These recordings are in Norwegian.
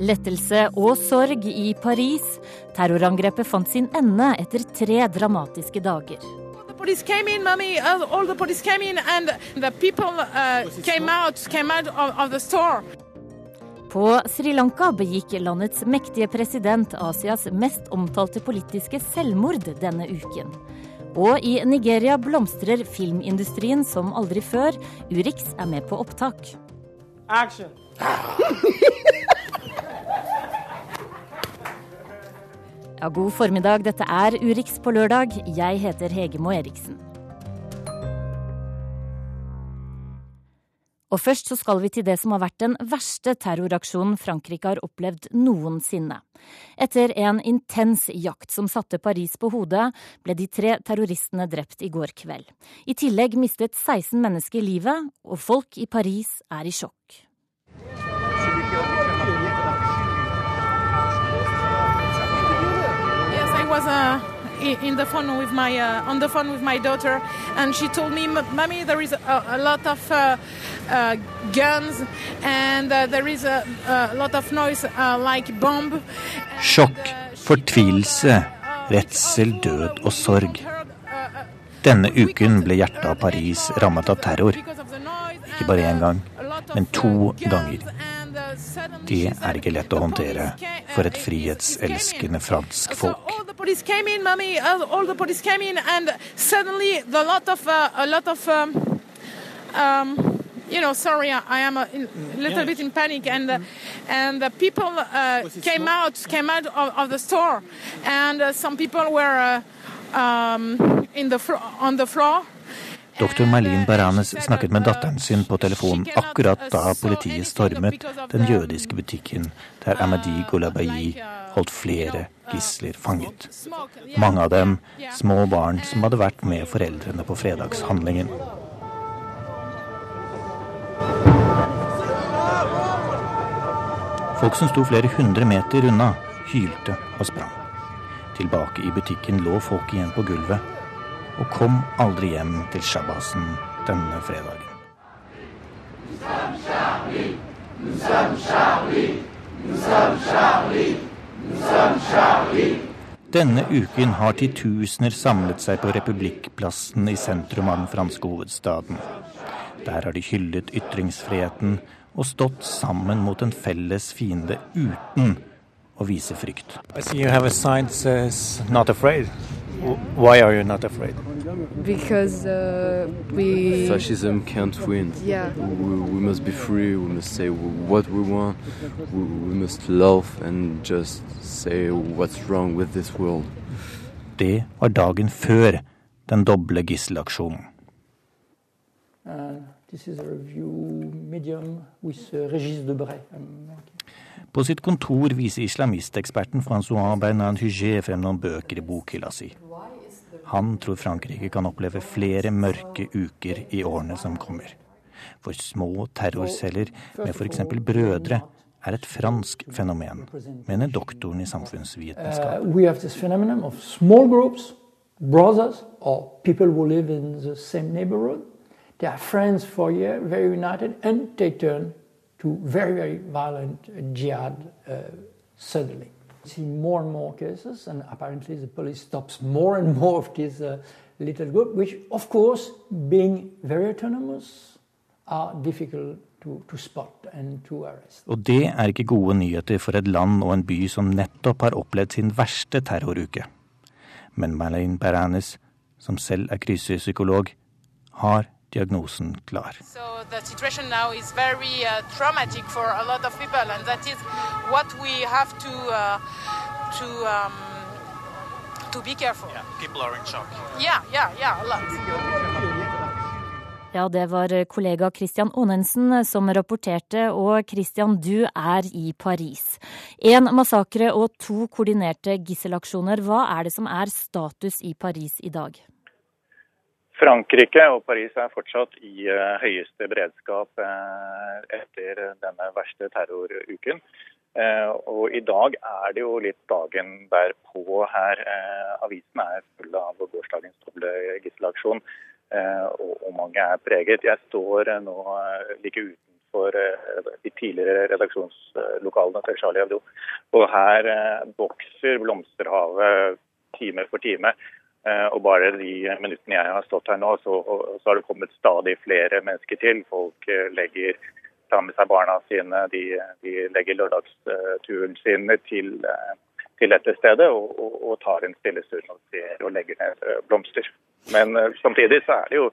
Lettelse og sorg i Paris. Terrorangrepet fant sin ende etter tre dramatiske dager. police came in, mommy. Uh, all the police came in, and the people uh, came out, came out of, of the store. På Sri Lanka begikk landets mektige president Asias mest omtalte politiske selvmord denne uken. Og i Nigeria blomstrer filmindustrien som aldri før. Urix er med på opptak. Action. Ja, god formiddag, dette er Urix på lørdag. Jeg heter Hegemo Eriksen. Og først så skal vi til det som har vært den verste terroraksjonen Frankrike har opplevd noensinne. Etter en intens jakt som satte Paris på hodet, ble de tre terroristene drept i går kveld. I tillegg mistet 16 mennesker livet, og folk i Paris er i sjokk. Yes, I was uh, in the phone with my uh, on the phone with my daughter, and she told me, "Mommy, there is a, a lot of uh, uh, guns, and uh, there is a, a lot of noise uh, like bomb." Sjokk, uh, fortvilelse, redsel, død og sorg. Denne uken ble hjertet av Paris rammet av terror. Ikke bare én gang, men to ganger. Uh, Det er ikke lett å håndtere for uh, et frihetselskende fransk folk. all the police came in, mommy. All, all the police came in, and suddenly the lot of uh, a lot of um, um, you know, sorry, I, am a in- little bit in panic, and uh, and the people uh, came out came out of, of the store, and uh, some people were uh, um, in the on the floor. Marlene uh, Baranes snakket med datteren sin på telefon akkurat da politiet stormet den jødiske butikken der Amadi Golabayi holdt flere gisler fanget. Mange av dem små barn som hadde vært med foreldrene på fredagshandlingen. Folk som sto flere hundre meter unna, hylte og sprang. Tilbake i butikken lå folk igjen på gulvet og kom aldri hjem til shabbasen denne fredagen. Denne uken har titusener samlet seg på Republikkplassen i sentrum av den franske hovedstaden. Der har de hyllet ytringsfriheten og stått sammen mot en felles fiende uten å vise frykt. I see you have a sign says "Not afraid." Why are you not afraid? because uh, we Fascism can't win. yeah We, we must be free. We must say what we want. We, we must love and just say what's wrong with this world. Det var dagen før den doble gisselaksjonen. Uh, this is a review medium with uh. Um, På sitt kontor viser islamisteksperten Francois Bernard Huget frem noen bøker i bokhylla si. Han tror Frankrike kan oppleve flere mørke uker i årene som kommer. For små terrorceller med f.eks. brødre er et fransk fenomen, mener doktoren i samfunnsvitenskap. uh. They are friends for a year, very united, and they turn to very, very violent jihad uh. See more and more cases, and apparently the police stops more and more of this uh, little group, which, of course, being very autonomous, are difficult. Og det er ikke gode nyheter for et land og en by som nettopp har opplevd sin verste terroruke. Men Malin Peranis, som selv er krisepsykolog, har diagnosen klar. So the situation now is very uh, traumatic for a lot of people, and that is what we have to uh, to um, to. Yeah, People are in shock. yeah, yeah, yeah a lot. Ja, det var kollega Christian Aanensen som rapporterte, og Christian, du er i Paris. En massakre og to koordinerte gisselaksjoner. Hva er det som er status i Paris i dag? Frankrike og Paris er fortsatt i eh, høyeste beredskap eh, etter denne verste terroruken. Eh, og i dag er det jo litt dagen derpå her. Avisen er full av gårsdagens doble gisselaksjon, og, mange er preget. Jeg står nå like utenfor de tidligere redaksjonslokalene til Charlie Hebdo. Og her vokser blomsterhavet time for time. Og bare de minuttene jeg har stått her nå, så, så har det kommet stadig flere mennesker til. Folk legger tar med seg barna sine, de, de legger lørdagsturen sin til, til dette stedet og, og, og, tar en stille stund og, og legger ned eh, blomster. Men samtidig så er det jo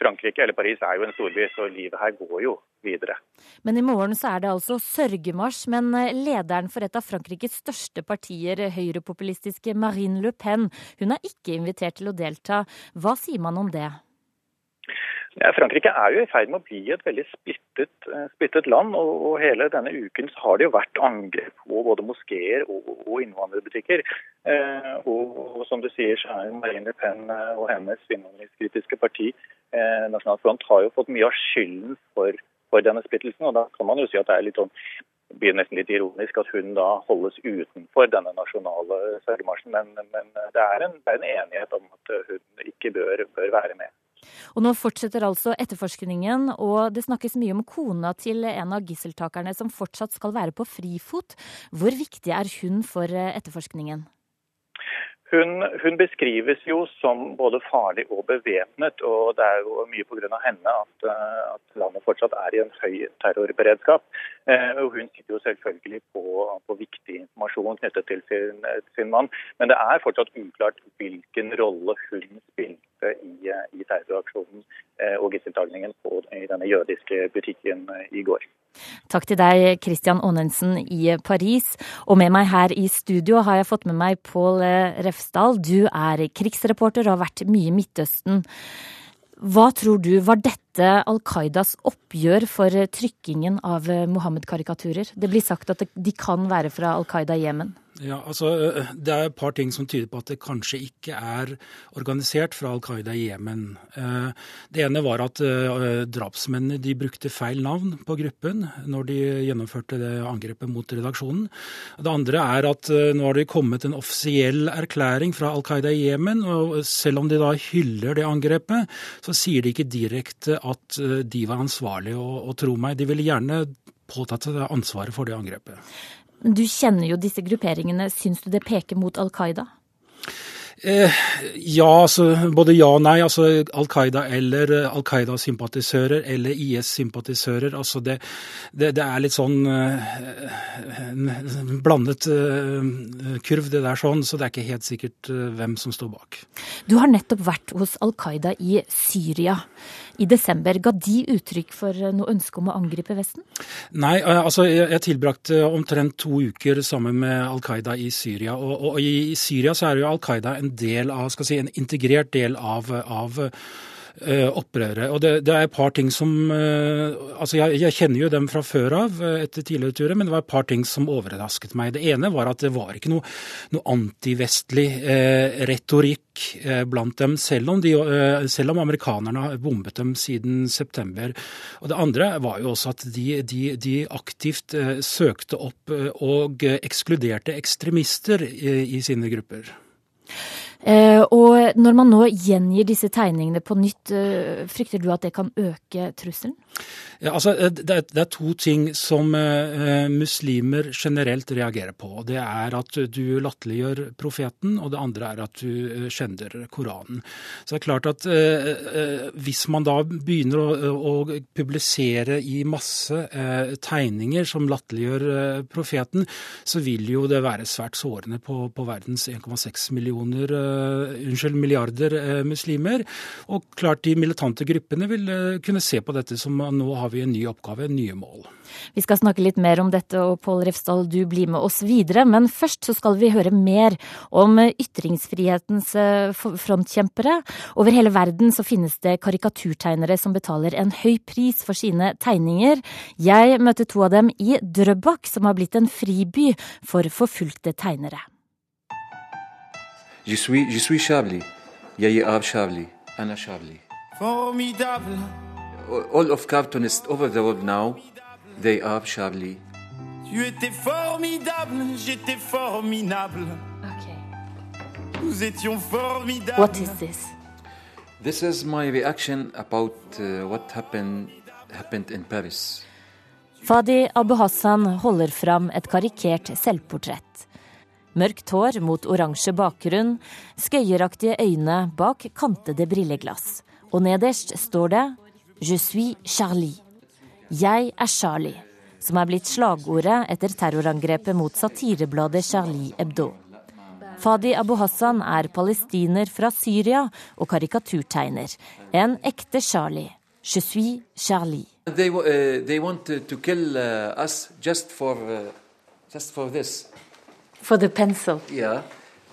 Frankrike eller Paris er jo en storby, så livet her går jo videre. Men i morgen så er det altså sørgemarsj. Men eh, lederen for et av Frankrikes største partier, høyrepopulistiske Marine Le Pen, hun er ikke invitert til å delta. Hva sier man om det? Ja, Frankrike er jo i ferd med å bli et veldig splittet, eh, splittet land. Og, og, hele denne uken så har det jo vært angrep på både moskeer og, og innvandrerbutikker. Eh, og, og, som du sier, så er Marine Le Pen eh, og hennes innvandringskritiske parti, eh, Nasjonal Front, har jo fått mye av skylden for, for, denne splittelsen. Og da kan man jo si at det er litt sånn blir nesten litt ironisk at hun da holdes utenfor denne nasjonale sørgemarsjen. Men, men det, er en, det, er en, enighet om at hun ikke bør, bør være med. Og nå fortsetter altså etterforskningen, og det snakkes mye om kona til en av gisseltakerne som fortsatt skal være på frifot. Hvor viktig er hun for eh, etterforskningen? Hun, hun, beskrives jo som både farlig og bevæpnet, og det er jo mye pga. henne at, eh, at, landet fortsatt er i en høy terrorberedskap. Eh, og hun sitter jo selvfølgelig på, på viktig informasjon knyttet til sin, sin, mann, men det er fortsatt uklart hvilken rolle hun spilte i, i terroraksjonen eh, og gisseltakningen i denne jødiske butikken i går. Takk til deg, Christian Aanensen i Paris. Og med meg her i studio har jeg fått med meg Pål Refsdal. Du er krigsreporter og har vært mye i Midtøsten. Hva tror du, var dette Al Qaidas oppgjør for trykkingen av Mohammed-karikaturer? Det blir sagt at de kan være fra Al Qaida i Jemen. Ja, altså eh, Det er et par ting som tyder på at det kanskje ikke er organisert fra Al Qaida i Jemen. Eh, det ene var at eh, drapsmennene de brukte feil navn på gruppen når de gjennomførte det angrepet mot redaksjonen. Det andre er at nå har det kommet en offisiell erklæring fra Al Qaida i Jemen. og Selv om de da hyller det angrepet, så sier de ikke direkte at de var ansvarlige. Og, og tro meg, de ville gjerne påtatt seg ansvaret for det angrepet. Du kjenner jo disse grupperingene. Syns du det peker mot Al Qaida? Eh, ja, altså, både ja og nei. altså Al Qaida eller eh, Al Qaida-sympatisører eller IS-sympatisører. altså det, det, det, er litt sånn uh, blandet uh, kurv, det der sånn, så det er ikke helt sikkert uh, hvem som står bak. Du har nettopp vært hos Al Qaida i Syria i desember. Ga de uttrykk for noe ønske om å angripe Vesten? Nei, altså jeg, tilbrakte omtrent to uker sammen med Al Qaida i Syria. Og, og i Syria så er jo Al Qaida en del av, skal si, en integrert del av, av uh, opprøret. Og det, det, er et par ting som uh, Altså, jeg, jeg, kjenner jo dem fra før av uh, etter tidligere turer, men det var et par ting som overrasket meg. Det ene var at det var ikke noe, noe antivestlig retorikk blant dem, selv om, de, selv om, amerikanerne har bombet dem siden september. Og det andre var jo også at de, de, de aktivt søkte opp og ekskluderte ekstremister i, i sine grupper. Eh, og når man nå gjengir disse tegningene på nytt, eh, frykter du at det kan øke trusselen? Ja, altså, eh, det, er, det, er, to ting som uh, muslimer generelt reagerer på. Det er at du latterliggjør profeten, og det andre er at du skjender Koranen. Så det er klart at uh, hvis man da begynner å, å publisere i masse tegninger som latterliggjør profeten, så vil jo det være svært sårende på, på verdens 1,6 millioner unnskyld, milliarder muslimer. Og klart de militante gruppene vil kunne se på dette som nå har vi en ny oppgave, nye mål. Vi skal snakke litt mer om dette, og Pål Refsdal, du blir med oss videre. Men først så skal vi høre mer om ytringsfrihetens eh, frontkjempere. Over hele verden så finnes det karikaturtegnere som betaler en høy pris for sine tegninger. Jeg møtte to av dem i Drøbak, som har blitt en friby for forfulgte tegnere. Je suis, je suis Chabli. Jeg er Chabli. Anna Chabli. Formidable all of cartoonists over the world now, they are Charlie. Tu étais formidable, j'étais formidable. Okay. Nous étions formidables. What is this? This is my reaction about uh, what happened happened in Paris. Fadi Abu Hassan holder fram et karikert selvportrett. Mørkt hår mot oransje bakgrunn, skøyeraktige øyne bak kantede brilleglass. Og nederst står det 'Je suis Charlie'. Jeg er Charlie, som er blitt slagordet etter terrorangrepet mot satirebladet Charlie Hebdo. Fadi Abu Hassan er palestiner fra Syria og karikaturtegner. En ekte Charlie. Je suis Charlie. They, uh, they for, the pencil. Yeah.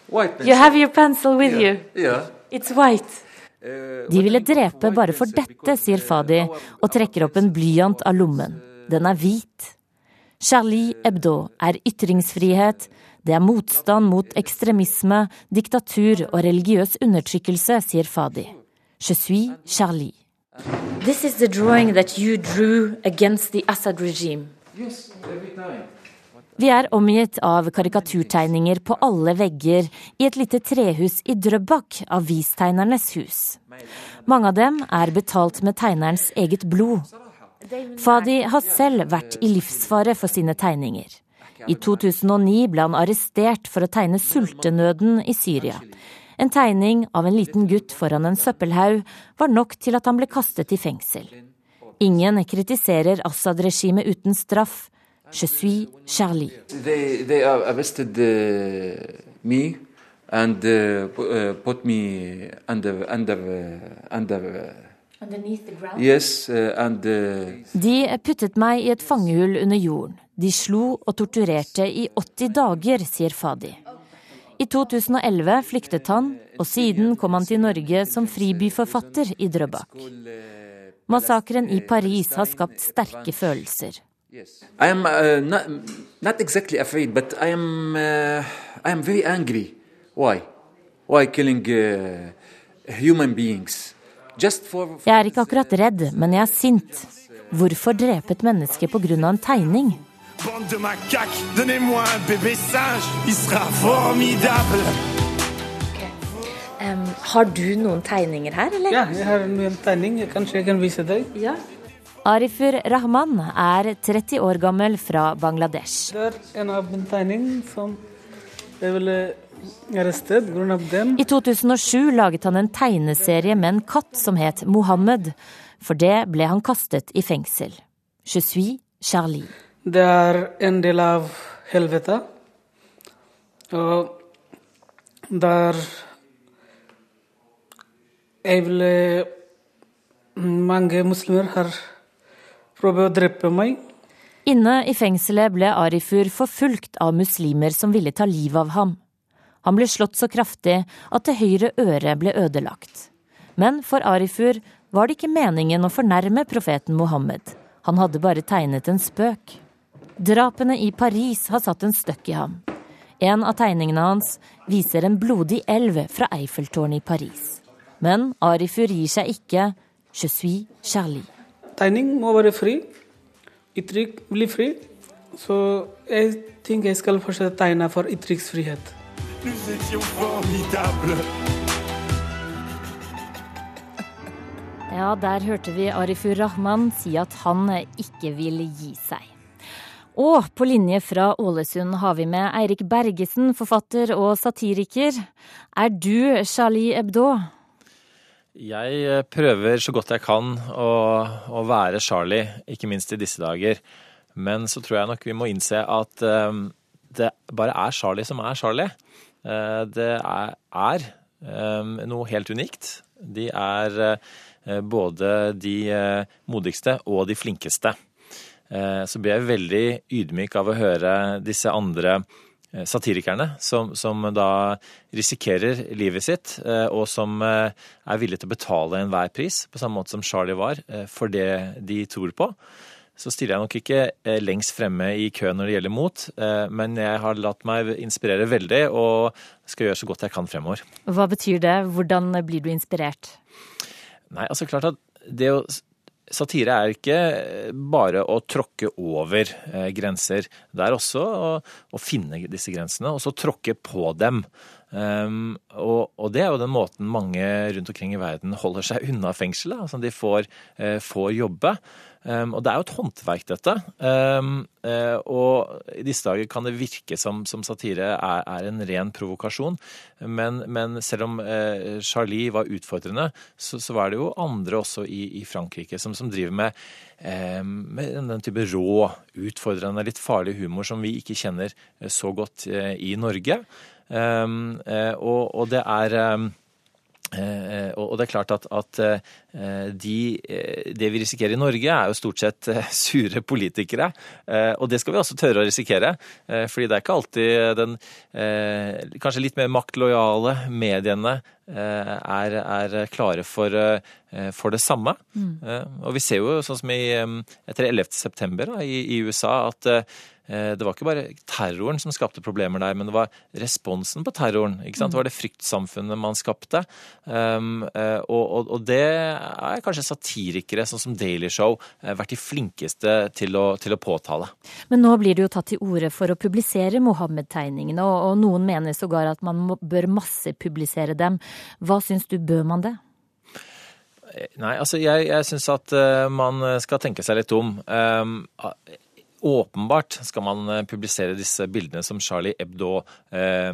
White pencil. You have your pencil with yeah. you. Yeah. It's white. De ville drepe bare for dette, sier Fadi og trekker opp en blyant av lommen. Den er hvit. Charlie Hebdo er ytringsfrihet, det er motstand mot ekstremisme, diktatur og religiøs undertrykkelse, sier Fadi. Je suis Charlie. This is the drawing that you drew against the Assad regime. Yes, every time. Vi er omgitt av karikaturtegninger på alle vegger i et lite trehus i Drøbak, avistegnernes hus. Mange av dem er betalt med tegnerens eget blod. Fadi har selv vært i livsfare for sine tegninger. I 2009 ble han arrestert for å tegne sultenøden i Syria. En tegning av en liten gutt foran en søppelhaug var nok til at han ble kastet i fengsel. Ingen kritiserer Assad-regimet uten straff. Je suis Charlie. They, they arrested uh, me and uh, put me under, under, under Yes, uh, and, De puttet meg i et fangehull under jorden. De slo og torturerte i 80 dager, sier Fadi. I 2011 flyktet han, og siden kom han til Norge som fribyforfatter i Drøbak. Massakren i Paris har skapt sterke følelser. I am uh, not, not exactly afraid, but I am, uh, I am very angry. Why? Why killing uh, human beings? Just for... Jeg er ikke akkurat redd, men jeg er sint. Hvorfor drepe et menneske pga. en tegning? Bande de macaques, donnez-moi un bébé singe, il sera formidable. Um, har du noen tegninger her, eller? Ja, jeg har en tegning. Kanskje jeg kan vise deg. Ja. Arifur Rahman er 30 år gammel fra Bangladesh. Det er en av mine tegning som jeg ville arrestert pga. den. I 2007 laget han en tegneserie med en katt som het Mohammed. For det ble han kastet i fengsel. Je suis Charlie. Det er en del av helvete. Og der jeg ville Mange muslimer har prøvd å drepe meg. Inne i fengselet ble Arifur forfulgt av muslimer som ville ta livet av ham. Han ble slått så kraftig at det høyre øret ble ødelagt. Men for Arifur var det ikke meningen å fornærme profeten Mohammed. Han hadde bare tegnet en spøk. Drapene i Paris har satt en støkk i ham. En av tegningene hans viser en blodig elv fra Eiffeltårnet i Paris. Men Arifur gir seg ikke. Je suis Charlie. Tegning må være fri. Uttrykk blir fri. Så jeg tenker jeg skal fortsette å tegne for uttrykksfrihet. frihet. Ja, der hørte vi Arifur Rahman si at han ikke vil gi seg. Og på linje fra Ålesund har vi med Eirik Bergesen, forfatter og satiriker. Er du Charlie Hebdo? Jeg eh, prøver så godt jeg kan å, å, være Charlie, ikke minst i disse dager. Men så tror jeg nok vi må innse at um, det bare er Charlie som er Charlie. Uh, det er, er um, noe helt unikt. De er uh, både de uh, modigste og de flinkeste. Så blir jeg veldig ydmyk av å høre disse andre satirikerne som, som, da risikerer livet sitt, og som er villige til å betale enhver pris, på samme måte som Charlie var, for det de tror på. Så stiller jeg nok ikke lengst fremme i køen når det gjelder mot, men jeg har latt meg inspirere veldig og skal gjøre så godt jeg kan fremover. Hva betyr det? Hvordan blir du inspirert? Nei, altså klart at det å Satire er ikke bare å tråkke over eh, grenser. Det er også å, å, finne disse grensene, og så tråkke på dem. Um, og, og, det er jo den måten mange rundt omkring i verden holder seg unna fengselet. Altså de får, eh, får jobbe. Um, og det er jo et håndverk, dette. Um, uh, og i disse dager kan det virke som, som satire er, er, en ren provokasjon. Men, men selv om uh, Charlie var utfordrende, så, så, var det jo andre også i, i Frankrike som, som driver med, um, med den type rå, utfordrende, litt farlig humor som vi ikke kjenner så godt uh, i Norge. Og, og, det er Eh, og det er klart at, at eh, de, eh, det vi risikerer i Norge, er jo stort sett sure politikere. Og det skal vi også tørre å risikere. fordi det er ikke alltid den kanskje litt mer maktlojale mediene er, er klare for, for, det samme. Mm. Og vi ser jo sånn som i, etter 11. september i, i USA at Eh, det var ikke bare terroren som skapte problemer der, men det var responsen på terroren. ikke sant? Det var det fryktsamfunnet man skapte. Um, og, og, og, det er kanskje satirikere sånn som Daily Show eh, vært de flinkeste til å, til å påtale. Men nå blir det jo tatt til orde for å publisere Mohammed-tegningene, og, og, noen mener sågar at man må, bør massepublisere dem. Hva syns du, bør man det? Nei, altså jeg, jeg syns at uh, man skal tenke seg litt om. Åpenbart skal man eh, publisere disse bildene som Charlie Hebdo eh,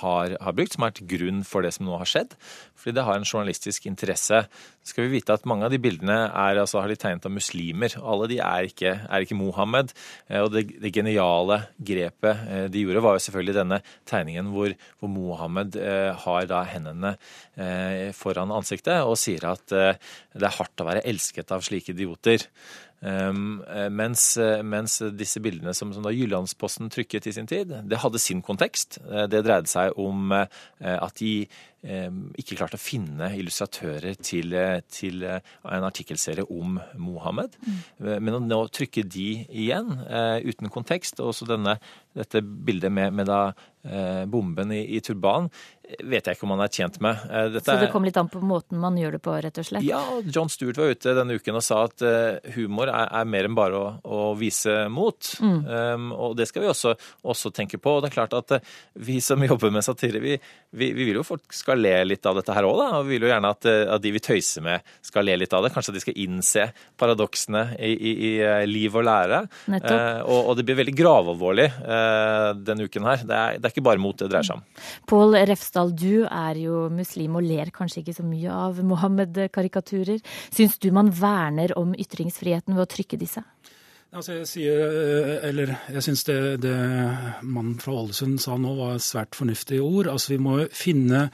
har, har, brukt, som er vært grunn for det som nå har skjedd. Fordi det har en journalistisk interesse. Så skal vi vite at mange av de bildene er, altså, har de tegnet av muslimer. Alle de er ikke, er ikke Mohammed. Eh, og det, det, geniale grepet eh, de gjorde, var jo selvfølgelig denne tegningen hvor, hvor Mohammed eh, har da hendene eh, foran ansiktet og sier at det er hardt å være elsket av slike idioter. Um, mens, eh, mens, disse bildene som, som da Jyllandsposten trykket i sin tid, det hadde sin kontekst. Eh, det dreide seg om at de ikke klarte å finne illustratører til, til en artikkelserie om Mohammed. Mm. Men å nå trykke de igjen uten kontekst, og også denne, dette bildet med, med da bomben i, i turban, vet jeg ikke om han er tjent med. Eh, dette så det kom litt an på måten man gjør det på, rett og slett? Ja, John Stewart var ute denne uken og sa at uh, humor er, er, mer enn bare å, å vise mot. Mm. Um, og det skal vi også, også, tenke på. Og det er klart at uh, vi som jobber med satire, vi, vi, vi, vil jo folk skal le litt av dette her òg, da. Og vi vil jo gjerne at, at, de vi tøyser med, skal le litt av det. Kanskje at de skal innse paradoksene i, i, i liv og lære. Uh, og, og, det blir veldig gravalvorlig denne uken her. Det er, det er ikke bare mot det dreier seg om. Pål Refsdal, du er jo muslim og ler kanskje ikke så mye av Mohammed-karikaturer. Syns du man verner om ytringsfriheten ved å trykke disse? Altså jeg sier, eh, eller jeg syns det, det mannen fra Ålesund sa nå var svært fornuftige ord. Altså Vi må finne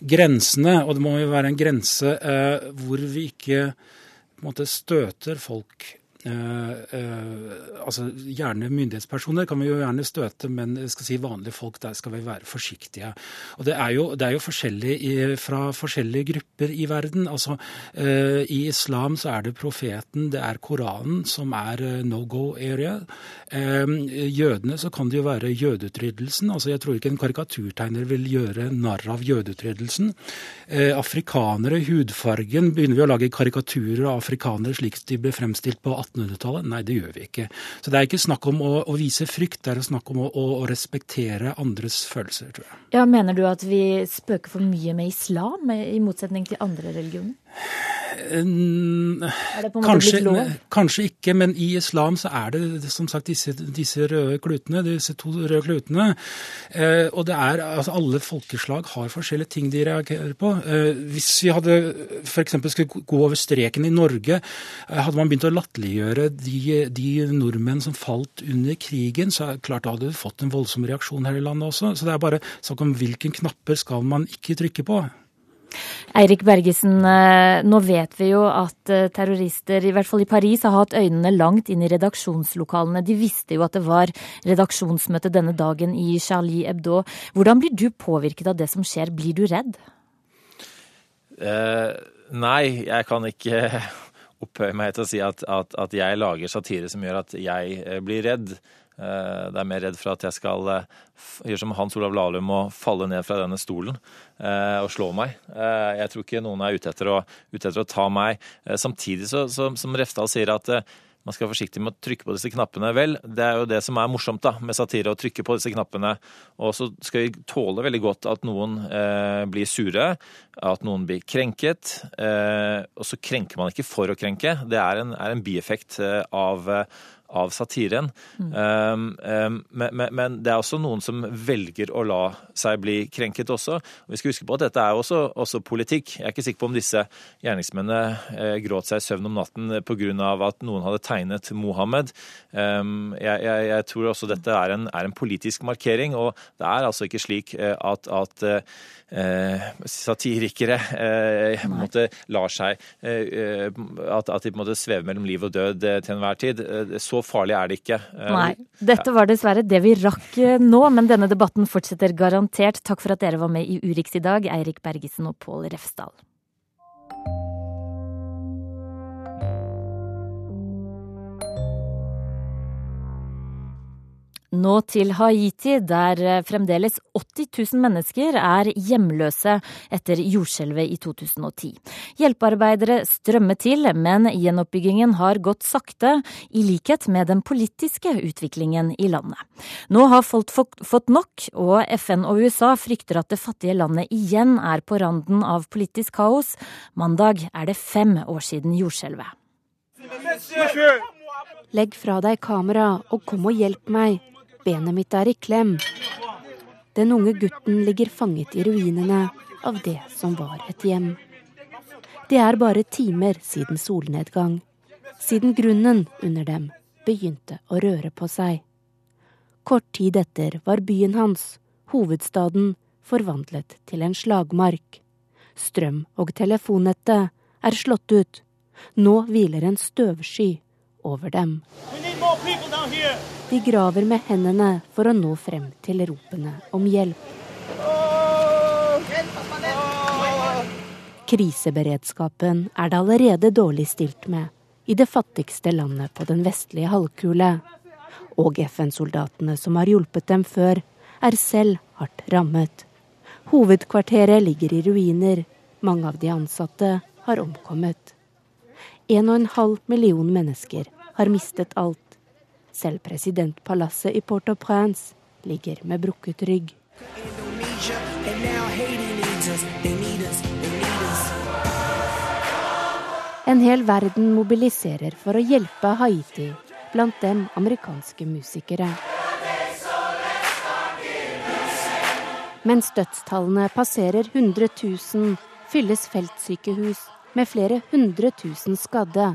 grensene, og det må jo være en grense eh, hvor vi ikke på en måte, støter folk altså Gjerne myndighetspersoner kan vi jo gjerne støte, men skal si vanlige folk, der skal vi være forsiktige. Og Det er jo, det er jo forskjellig i, fra forskjellige grupper i verden. altså eh, I islam så er det profeten, det er Koranen som er no go area. Jødene så kan det jo være jødeutryddelsen. altså Jeg tror ikke en karikaturtegner vil gjøre narr av jødeutryddelsen. Afrikanere, hudfargen, begynner vi å lage karikaturer av afrikanere slik de ble fremstilt på 18 1800-tallet? Nei, det gjør vi ikke. Så det er ikke snakk om å, å vise frykt, det er snakk om å, å, respektere andres følelser, tror jeg. Ja, Mener du at vi spøker for mye med islam, i motsetning til andre religioner? Kanskje, kanskje, ikke, men i islam så er det som sagt disse, disse røde klutene, disse to røde klutene. Eh, og det er, altså Alle folkeslag har forskjellige ting de reagerer på. Eh, hvis vi hadde f.eks. skulle gå over streken i Norge, eh, hadde man begynt å latterliggjøre de, de, nordmenn som falt under krigen, så klart da hadde vi fått en voldsom reaksjon her i landet også. Så det er bare snakk om hvilken knapper skal man ikke trykke på. Eirik Bergesen, eh, nå vet vi jo at eh, terrorister, i hvert fall i Paris, har hatt øynene langt inn i redaksjonslokalene. De visste jo at det var redaksjonsmøte denne dagen i Charlie Hebdo. Hvordan blir du påvirket av det som skjer, blir du redd? Eh, nei, jeg kan ikke opphøye meg til å si at, at, at jeg lager satire som gjør at jeg eh, blir redd. Eh, det er mer redd for at jeg skal eh, gjøre som Hans Olav Lahlum og falle ned fra denne stolen eh, og slå meg. Jeg tror ikke noen er ute etter å, ute etter å ta meg. Samtidig så, så, som Refdal sier, at man skal være forsiktig med å trykke på disse knappene. Vel, det er jo det som er morsomt da, med satire, å trykke på disse knappene. Og så skal vi tåle veldig godt at noen eh, blir sure, at noen blir krenket. Eh, og så krenker man ikke for å krenke. Det er en, er en bieffekt av av satiren. Mm. Um, um, men, men, det er også noen som velger å la seg bli krenket også. Og vi skal huske på at dette er også, også politikk. Jeg er ikke sikker på om disse gjerningsmennene eh, gråt seg i søvn om natten pga. at noen hadde tegnet Mohammed. Um, jeg, jeg, jeg, tror også dette er en, er en, politisk markering, og det er altså ikke slik eh, at, at eh, satirikere eh, måte, lar seg eh, at, at, de på en måte svever mellom liv og død eh, til enhver tid. Så farlig er det ikke. Eh, Nei. Dette var dessverre det vi rakk eh, nå, men denne debatten fortsetter garantert. Takk for at dere var med i Urix i dag, Eirik Bergesen og Pål Refsdal. Nå til Haiti, der eh, fremdeles 80 000 mennesker er hjemløse etter jordskjelvet i 2010. Hjelpearbeidere strømmer til, men gjenoppbyggingen har gått sakte, i likhet med den politiske utviklingen i landet. Nå har folk fått nok, og FN og USA frykter at det fattige landet igjen er på randen av politisk kaos. Mandag er det fem år siden jordskjelvet. Legg fra deg kameraet og kom og hjelp meg. Benet mitt er i klem. Den unge gutten ligger fanget i ruinene av det som var et hjem. Det er bare timer siden solnedgang, siden grunnen under dem begynte å røre på seg. Kort tid etter var byen hans, hovedstaden, forvandlet til en slagmark. Strøm- og telefonnettet er slått ut. Nå hviler en støvsky over dem. De graver med hendene for å nå frem til ropene om hjelp. Kriseberedskapen er det allerede dårlig stilt med i det fattigste landet på den vestlige halvkule. Og FN-soldatene som har hjulpet dem før, er selv hardt rammet. Hovedkvarteret ligger i ruiner. Mange av de ansatte har omkommet. En og en halv million mennesker har mistet alt. Selv presidentpalasset i Port-au-Prince ligger med brukket rygg. En hel verden mobiliserer for å hjelpe Haiti, blant dem amerikanske musikere. Mens dødstallene passerer 100 000, fylles feltsykehus med flere hundre tusen skadde.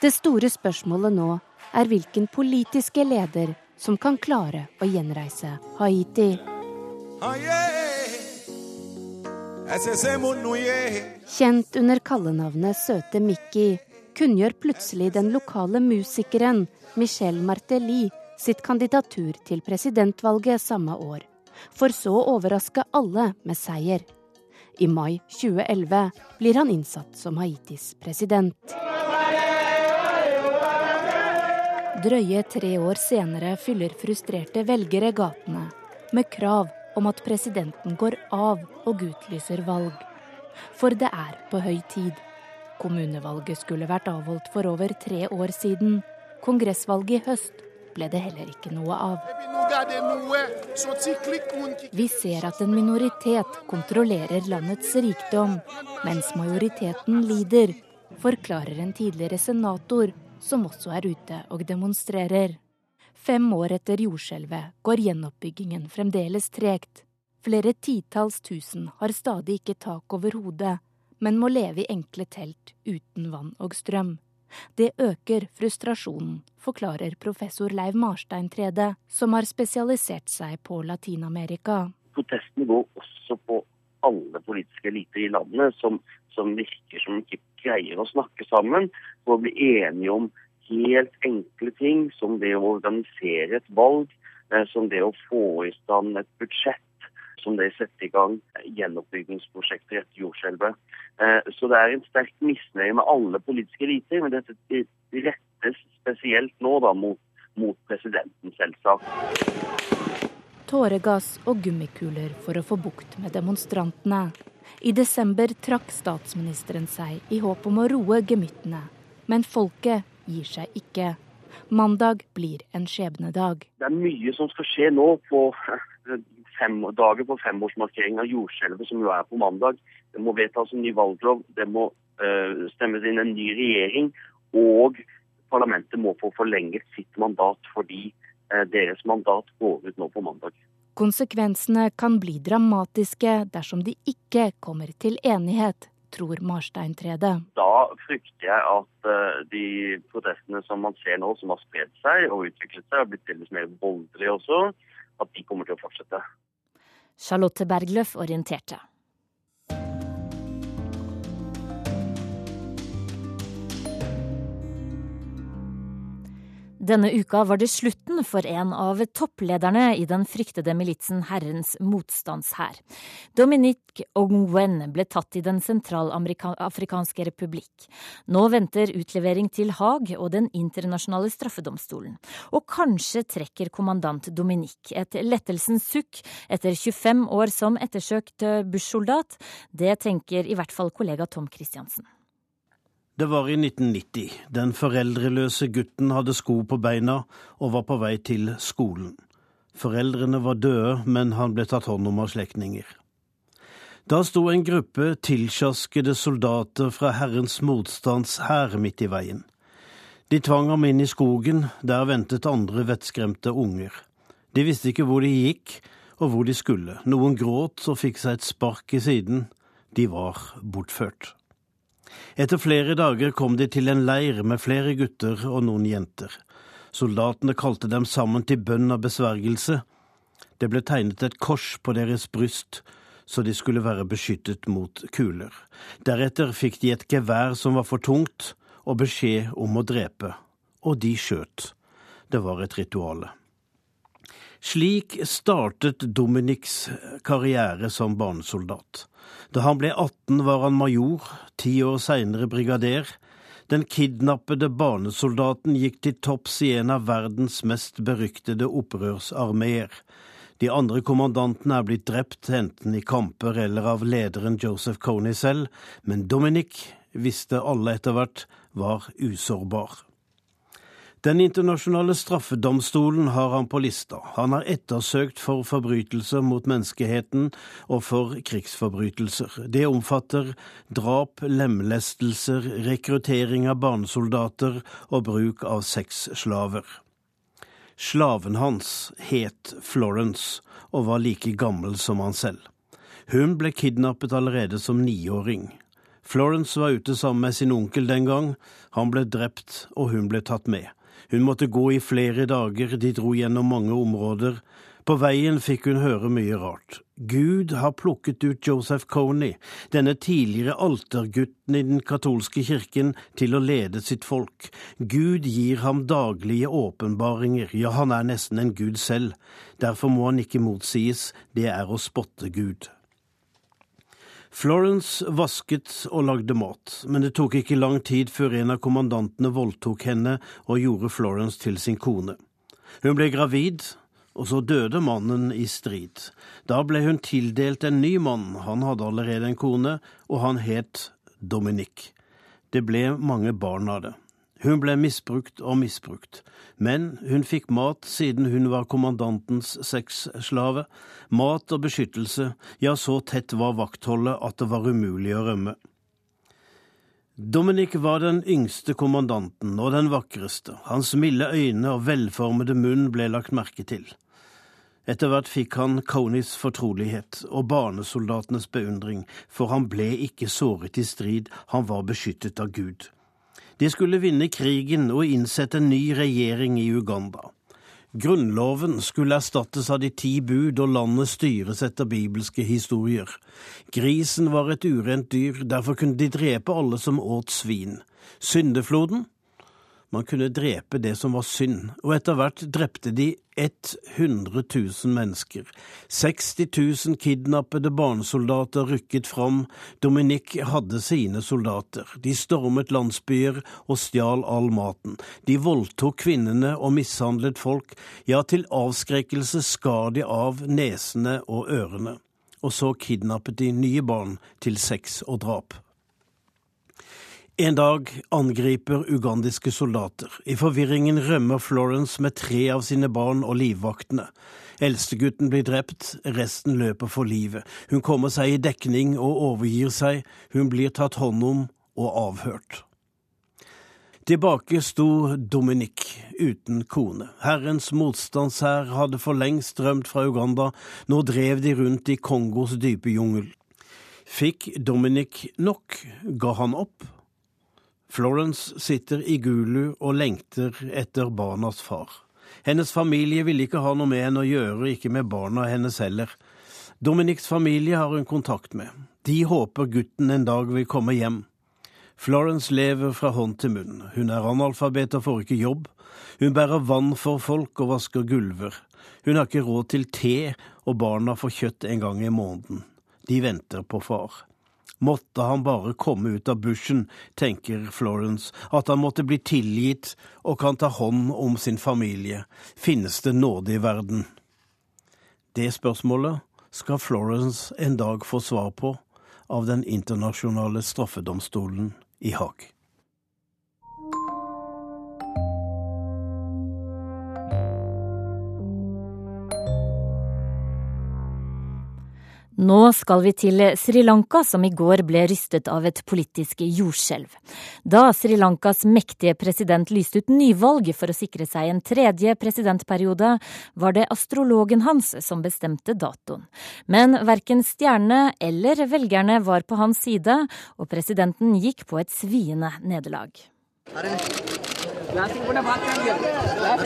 Det store spørsmålet nå er hvilken politiske leder som kan klare å gjenreise Haiti. Kjent under kallenavnet Søte Mickey kunngjør plutselig den lokale musikeren Michel Martelly sitt kandidatur til presidentvalget samme år, for så å overraske alle med seier. I mai 2011 blir han innsatt som Haitis president. Drøye tre år senere fyller frustrerte velgere gatene med krav om at presidenten går av og utlyser valg. For det er på høy tid. Kommunevalget skulle vært avholdt for over tre år siden. Kongressvalget i høst ble det heller ikke noe av. Vi ser at en minoritet kontrollerer landets rikdom, mens majoriteten lider, forklarer en tidligere senator som også er ute og demonstrerer. Fem år etter jordskjelvet går gjenoppbyggingen fremdeles tregt. Flere titalls tusen har stadig ikke tak over hodet, men må leve i enkle telt uten vann og strøm. Det øker frustrasjonen, forklarer professor Leiv Marstein Trede, som har spesialisert seg på Latin-Amerika. Protestene går også på alle politiske eliter i landet, som, som virker som ikke greier å snakke sammen for å bli enige om helt enkle ting, som det å organisere et valg, eh, som det å få i stand et budsjett, som det å sette i gang gjenoppbyggingsprosjekter etter jordskjelvet. Eh, så det er en sterk misnøye med alle politiske eliter, men dette rettes spesielt nå da mot, mot presidenten, selvsagt. Tåregass og gummikuler for å få bukt med demonstrantene. I desember trakk statsministeren seg i håp om å roe gemyttene. Men folket gir seg ikke. Mandag blir en skjebnedag. Det er mye som skal skje nå på fem dager på femårsmarkering av jordskjelvet, som jo er på mandag. Det må vedtas en ny valglov, det må uh, stemmes inn en ny regjering, og parlamentet må få forlenget sitt mandat fordi deres mandat går ut nå på mandag. Konsekvensene kan bli dramatiske dersom de ikke kommer til enighet, tror Marstein Trede. Da frykter jeg at uh, de protestene som man ser nå, som har spredt seg og utviklet seg, har blitt delvis mer voldelige også, at de kommer til å fortsette. Charlotte Bergløf orienterte. Denne uka var det slutten for en av topplederne i den fryktede militsen Herrens motstandshær. Dominique Ongwen ble tatt i Den sentralafrikanske republikk. Nå venter utlevering til Haag og Den internasjonale straffedomstolen. Og kanskje trekker kommandant Dominique et lettelsens sukk etter 25 år som ettersøkt Bush-soldat. Det tenker i hvert fall kollega Tom Christiansen. Det var i 1990. Den foreldreløse gutten hadde sko på beina og var på vei til skolen. Foreldrene var døde, men han ble tatt hånd om av slektninger. Da sto en gruppe tilsjaskede soldater fra Herrens motstands hær midt i veien. De tvang ham inn i skogen, der ventet andre vettskremte unger. De visste ikke hvor de gikk og hvor de skulle. Noen gråt og fikk seg et spark i siden. De var bortført. Etter flere dager kom de til en leir med flere gutter og noen jenter. Soldatene kalte dem sammen til bønn og besvergelse. Det ble tegnet et kors på deres bryst, så de skulle være beskyttet mot kuler. Deretter fikk de et gevær som var for tungt, og beskjed om å drepe. Og de skjøt. Det var et rituale. Slik startet Dominiks karriere som barnesoldat. Da han ble 18 var han major, ti år seinere brigader. Den kidnappede barnesoldaten gikk til topps i en av verdens mest beryktede opprørsarmeer. De andre kommandantene er blitt drept, enten i kamper eller av lederen Joseph Coney selv, men Dominic visste alle etter hvert var usårbar. Den internasjonale straffedomstolen har han på lista. Han er ettersøkt for forbrytelser mot menneskeheten og for krigsforbrytelser. Det omfatter drap, lemlestelser, rekruttering av barnesoldater og bruk av sexslaver. Slaven hans het Florence og var like gammel som han selv. Hun ble kidnappet allerede som niåring. Florence var ute sammen med sin onkel den gang. Han ble drept, og hun ble tatt med. Hun måtte gå i flere dager, de dro gjennom mange områder. På veien fikk hun høre mye rart. Gud har plukket ut Joseph Coney, denne tidligere altergutten i den katolske kirken, til å lede sitt folk. Gud gir ham daglige åpenbaringer, ja, han er nesten en gud selv. Derfor må han ikke motsies, det er å spotte Gud. Florence vasket og lagde mat, men det tok ikke lang tid før en av kommandantene voldtok henne og gjorde Florence til sin kone. Hun ble gravid, og så døde mannen i strid. Da ble hun tildelt en ny mann, han hadde allerede en kone, og han het Dominic. Det ble mange barn av det. Hun ble misbrukt og misbrukt, men hun fikk mat siden hun var kommandantens sexslave, mat og beskyttelse, ja, så tett var vaktholdet at det var umulig å rømme. Dominic var den yngste kommandanten og den vakreste, hans milde øyne og velformede munn ble lagt merke til. Etter hvert fikk han Coneys fortrolighet og barnesoldatenes beundring, for han ble ikke såret i strid, han var beskyttet av Gud. De skulle vinne krigen og innsette en ny regjering i Uganda. Grunnloven skulle erstattes av de ti bud, og landet styres etter bibelske historier. Grisen var et urent dyr, derfor kunne de drepe alle som åt svin. Syndefloden man kunne drepe det som var synd, og etter hvert drepte de 100 000 mennesker. 60 000 kidnappede barnesoldater rykket fram, Dominique hadde sine soldater. De stormet landsbyer og stjal all maten. De voldtok kvinnene og mishandlet folk, ja, til avskrekkelse skar de av nesene og ørene. Og så kidnappet de nye barn til sex og drap. En dag angriper ugandiske soldater. I forvirringen rømmer Florence med tre av sine barn og livvaktene. Eldstegutten blir drept, resten løper for livet. Hun kommer seg i dekning og overgir seg. Hun blir tatt hånd om og avhørt. Tilbake sto Dominic uten kone. Herrens motstandshær hadde for lengst rømt fra Uganda, nå drev de rundt i Kongos dype jungel. Fikk Dominic nok? Ga han opp? Florence sitter i Gulu og lengter etter barnas far. Hennes familie ville ikke ha noe med henne å gjøre, ikke med barna hennes heller. Dominics familie har hun kontakt med. De håper gutten en dag vil komme hjem. Florence lever fra hånd til munn. Hun er analfabet og får ikke jobb. Hun bærer vann for folk og vasker gulver. Hun har ikke råd til te, og barna får kjøtt en gang i måneden. De venter på far. Måtte han bare komme ut av bushen, tenker Florence, at han måtte bli tilgitt og kan ta hånd om sin familie. Finnes det nåde i verden? Det spørsmålet skal Florence en dag få svar på av den internasjonale straffedomstolen i Haag. Nå skal vi til Sri Lanka, som i går ble rystet av et politisk jordskjelv. Da Sri Lankas mektige president lyste ut nyvalg for å sikre seg en tredje presidentperiode, var det astrologen hans som bestemte datoen. Men verken stjernene eller velgerne var på hans side, og presidenten gikk på et sviende nederlag.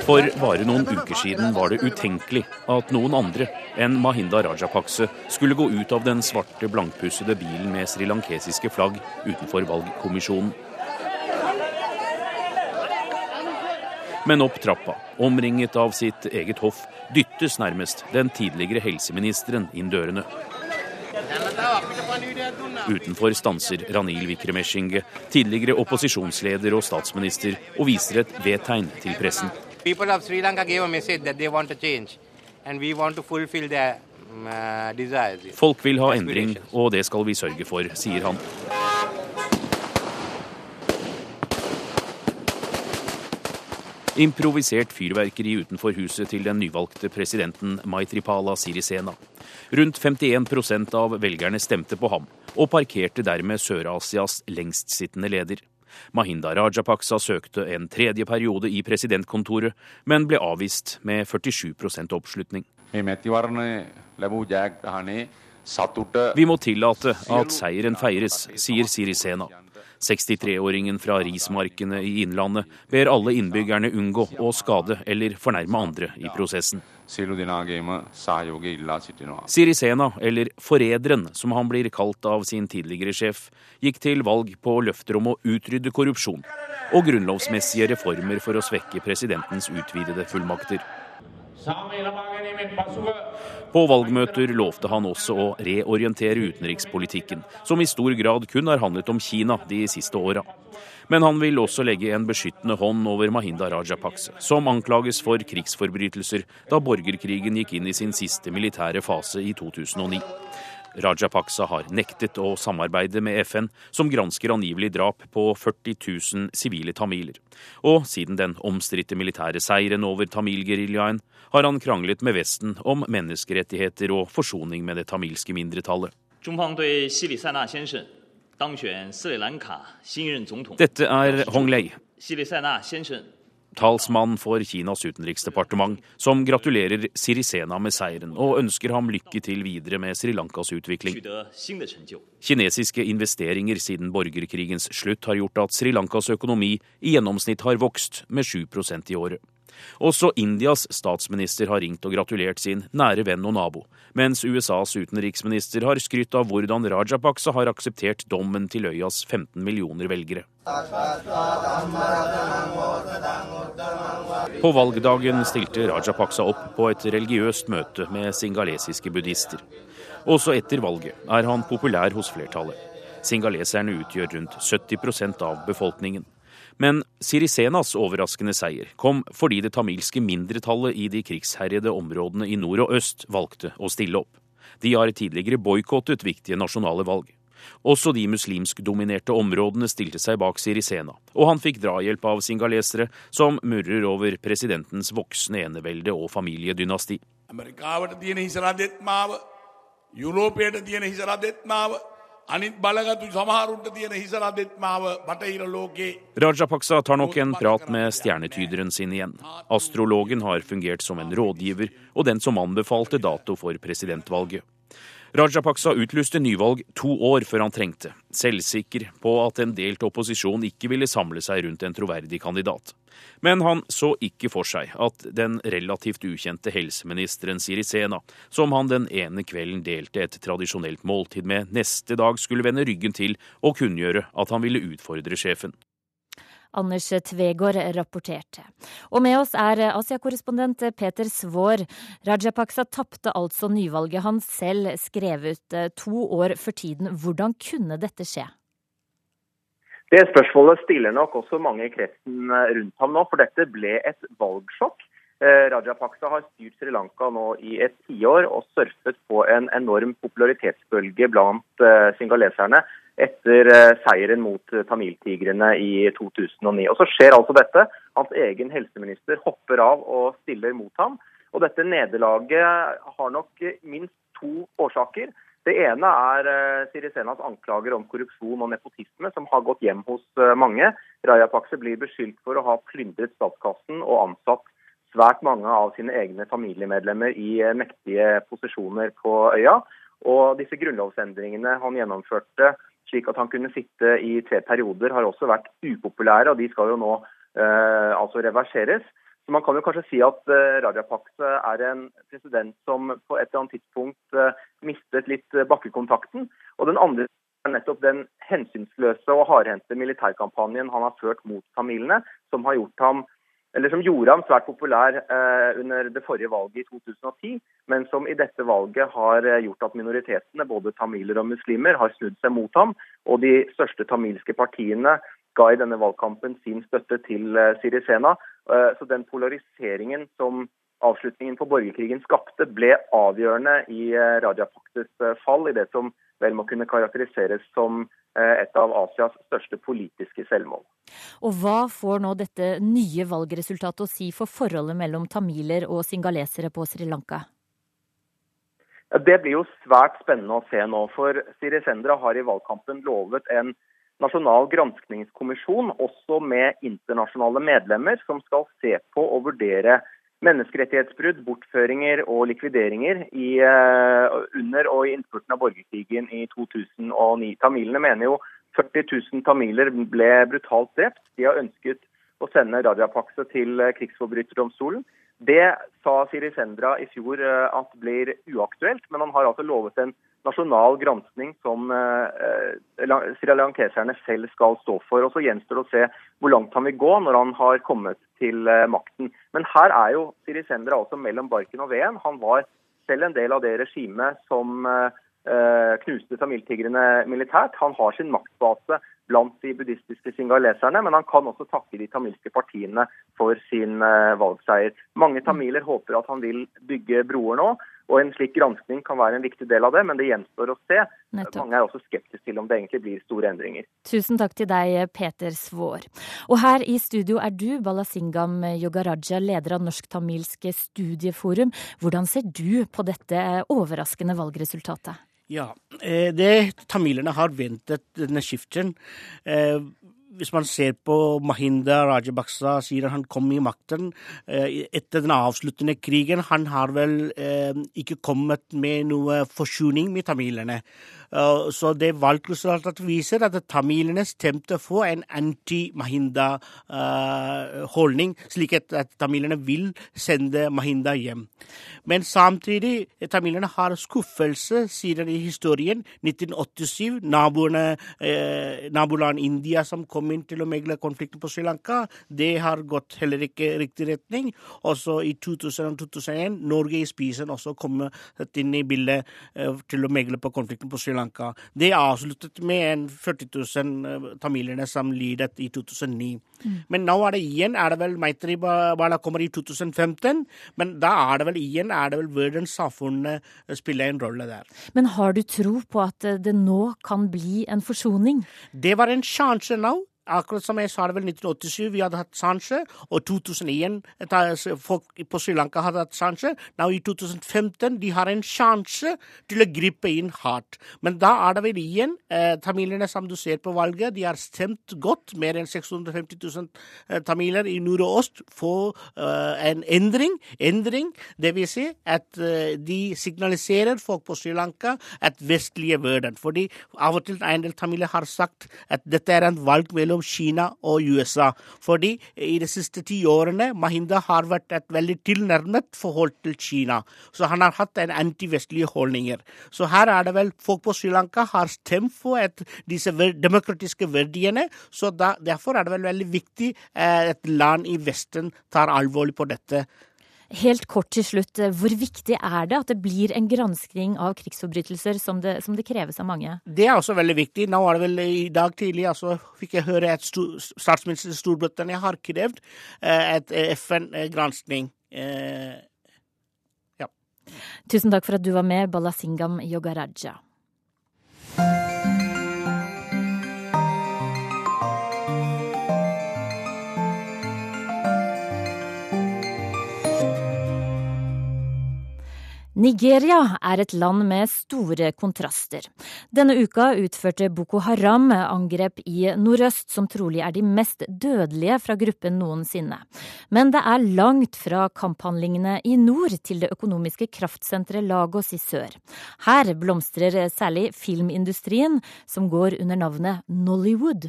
For bare noen uker siden var det utenkelig at noen andre enn Mahinda Rajapakse skulle gå ut av den svarte, blankpussede bilen med srilankesiske flagg utenfor valgkommisjonen. Men opp trappa, omringet av sitt eget hoff, dyttes nærmest den tidligere helseministeren inn dørene. Utenfor stanser Ranil Vikremeshinge, tidligere opposisjonsleder og statsminister, og viser et V-tegn til pressen. Folk vil ha endring, og det skal vi sørge for, sier han. Improvisert fyrverkeri utenfor huset til den nyvalgte presidenten Maitripala Sirisena. Rundt 51% av velgerne stemte på ham, og parkerte dermed Sør-Asias lengstsittende leder. Mahinda Rajapaksa søkte en tredje periode i presidentkontoret, men ble avvist med 47% oppslutning. Vi må tillate at seieren feires, sier Sirisena. 63-åringen fra rismarkene i Innlandet ber alle innbyggerne unngå å skade eller fornærme andre i prosessen. Sirisena, eller Forræderen som han blir kalt av sin tidligere sjef, gikk til valg på løfter om å utrydde korrupsjon og grunnlovsmessige reformer for å svekke presidentens utvidede fullmakter. På valgmøter lovte han også å reorientere utenrikspolitikken, som i stor grad kun har handlet om Kina de siste åra. Men han vil også legge en beskyttende hånd over Mahinda Rajapakse, som anklages for krigsforbrytelser da borgerkrigen gikk inn i sin siste militære fase i 2009. Rajapaksa har nektet å samarbeide med FN, som gransker angivelig drap på 40 000 sivile tamiler. Og siden den omstridte militære seieren over tamilgeriljaen, har han kranglet med Vesten om menneskerettigheter og forsoning med det tamilske mindretallet. Dette er Hong Lei talsmann for Kinas utenriksdepartement, som gratulerer Sirisena med seieren og ønsker ham lykke til videre med Sri Lankas utvikling. Kinesiske investeringer siden borgerkrigens slutt har gjort at Sri Lankas økonomi i gjennomsnitt har vokst med 7% i året. Også Indias statsminister har ringt og gratulert sin nære venn og nabo, mens USAs utenriksminister har skrytt av hvordan Rajapaksa har akseptert dommen til øyas 15 millioner velgere. På valgdagen stilte Rajapaksa opp på et religiøst møte med singalesiske buddhister. Også etter valget er han populær hos flertallet. Singaleserne utgjør rundt 70% av befolkningen. Men Sirisenas overraskende seier kom fordi det tamilske mindretallet i de krigsherjede områdene i nord og øst valgte å stille opp. De har tidligere boikottet viktige nasjonale valg. Også de muslimskdominerte områdene stilte seg bak Sirisena, og han fikk drahjelp av singalesere som murrer over presidentens voksne enevelde og familiedynasti. Rajapaksa tar nok en prat med stjernetyderen sin igjen. Astrologen har fungert som en rådgiver og den som anbefalte dato for presidentvalget. Rajapaksa utlyste nyvalg to år før han trengte, selvsikker på at en delt opposisjon ikke ville samle seg rundt en troverdig kandidat. Men han så ikke for seg at den relativt ukjente helseministeren Sirisena, som han den ene kvelden delte et tradisjonelt måltid med, neste dag skulle vende ryggen til og kunngjøre at han ville utfordre sjefen. Anders Tvegård rapporterte. Og med oss er Asia-korrespondent Peter Svaar. Rajapaksa tapte altså nyvalget han selv skrev ut eh, to år for tiden. Hvordan kunne dette skje? Det spørsmålet stiller nok også mange i kretsen eh, rundt ham nå, for dette ble et valgsjokk. Eh, Rajapaksa har styrt Sri Lanka nå i et tiår og surfet på en enorm popularitetsbølge blant singaleserne etter eh, seieren mot eh, tamiltigrene i 2009. Og Så skjer altså dette. Hans egen helseminister hopper av og stiller mot ham. Og Dette nederlaget har nok minst to årsaker. Det ene er Sirisenas anklager om korrupsjon og nepotisme, som har gått hjem hos mange. Rajapakse blir beskyldt for å ha plyndret statskassen og ansatt svært mange av sine egne familiemedlemmer i mektige posisjoner på øya. Og disse grunnlovsendringene han gjennomførte slik at han kunne sitte i tre perioder, har også vært upopulære, og de skal jo nå eh, altså reverseres. Så Man kan jo kanskje si at eh, Rajapaksa er en president som på et eller annet tidspunkt eh, mistet litt bakkekontakten. Og den andre er nettopp den hensynsløse og hardhendte militærkampanjen han har ført mot tamilene, som har gjort ham eller som gjorde ham svært populær eh, under det forrige valget i 2010, men som i dette valget har eh, gjort at minoritetene, både tamiler og muslimer, har snudd seg mot ham. Og de største tamilske partiene ga i denne valgkampen sin støtte til eh, Sirisena. Eh, så den polariseringen som avslutningen på borgerkrigen skapte, ble avgjørende i eh, Rajapakses eh, fall, i det som vel må kunne karakteriseres som Eh, et av Asias største politiske selvmål. Og Hva får nå dette nye valgresultatet å si for forholdet mellom tamiler og singalesere på Sri Lanka? Det blir jo svært spennende å se nå. For Sirisendra har i valgkampen lovet en nasjonal granskningskommisjon, også med internasjonale medlemmer, som skal se på og vurdere menneskerettighetsbrudd, bortføringer og likvideringer i, uh, under og i innspurten av borgerkrigen i 2009. Tamilene mener jo 40 000 tamiler ble brutalt drept. De har ønsket å sende Radiapaksa til uh, krigsforbryterdomstolen. Det sa Siri Sendra i fjor uh, at blir uaktuelt, men han har altså lovet en nasjonal granskning som eh, srilankeserne selv skal stå for. Og Så gjenstår det å se hvor langt han vil gå når han har kommet til eh, makten. Men her er jo Sirisendra også mellom barken og veden. Han var selv en del av det regimet som eh, knuste tamiltigrene militært. Han har sin maktbase blant de buddhistiske singaleserne, men han kan også takke de tamilske partiene for sin eh, valgseier. Mange tamiler håper at han vil bygge broer nå. Og En slik granskning kan være en viktig del av det, men det gjenstår å se. Nettopp. Mange er også skeptiske til om det egentlig blir store endringer. Tusen takk til deg, Peter Svår. Og her i studio er du, Balasingam Yogaraja, leder av Norsk-tamilsk studieforum. Hvordan ser du på dette overraskende valgresultatet? Ja, eh, det tamilerne har ventet denne skiften. Hvis man ser på Mahinda Rajabaksa sier han kom i makten eh, etter den avsluttende krigen, han har vel eh, ikke kommet med noe forsoning med tamilene. Uh, så det valgresultatet viser at tamilene stemte for en anti-Mahinda-holdning, uh, slik at, tamilene vil sende Mahinda hjem. Men samtidig tamilene har skuffelse siden i historien. 1987, naboene, eh, naboland India som kom inn til å megle konflikten på Sri Lanka. Det har gått heller ikke riktig retning. Også i 2000 2001 Norge i spisen også kommet inn i bildet eh, til å megle på konflikten på Sri Lanka. Det avsluttet med en 40 000 tamilerne som lidet i 2009. Mm. Men nå er det igjen er det vel Maitri Bala kommer i 2015, men da er det vel igjen er det vel verdenssamfunnet spiller en rolle der. Men har du tro på at det nå kan bli en forsoning? Det var en sjanse nå. Akkurat som jeg sa det vel 1987, vi hadde hatt sjanse, og 2001 folk på Sri Lanka hadde hatt sjanse. Nå i 2015 de har en sjanse til å gripe inn hardt. Men da er det vel igjen eh, tamilene som du ser på valget, de har stemt godt. Mer enn 650 000 eh, tamiler i nord og øst får eh, en endring. Endring, det vil si at eh, de signaliserer folk på Sri Lanka at vestlige verden. Fordi av og til en del tamiler har sagt at dette er en valg mellom mellom Kina og USA. Fordi i de siste ti årene Mahinda har vært et veldig tilnærmet forhold til Kina. Så han har hatt en antivestlige holdninger. Så her er det vel folk på Sri Lanka har stemt for disse demokratiske verdiene. Så da, derfor er det vel veldig viktig at eh, et land i Vesten tar alvorlig på dette. Helt kort til slutt, hvor viktig er det at det blir en granskning av krigsforbrytelser som det, som det kreves av mange? Det er også veldig viktig. Nå var det vel i dag tidlig altså, fikk jeg høre at statsminister Storbritannia har krevd eh, et eh, FN-granskning. Eh, ja. Tusen takk for at du var med, Balasingam Yogaraja. Nigeria er et land med store kontraster. Denne uka utførte Boko Haram angrep i nordøst som trolig er de mest dødelige fra gruppen noensinne. Men det er langt fra kamphandlingene i nord til det økonomiske kraftsenteret Lagos i sør. Her blomstrer særlig filmindustrien, som går under navnet Nollywood.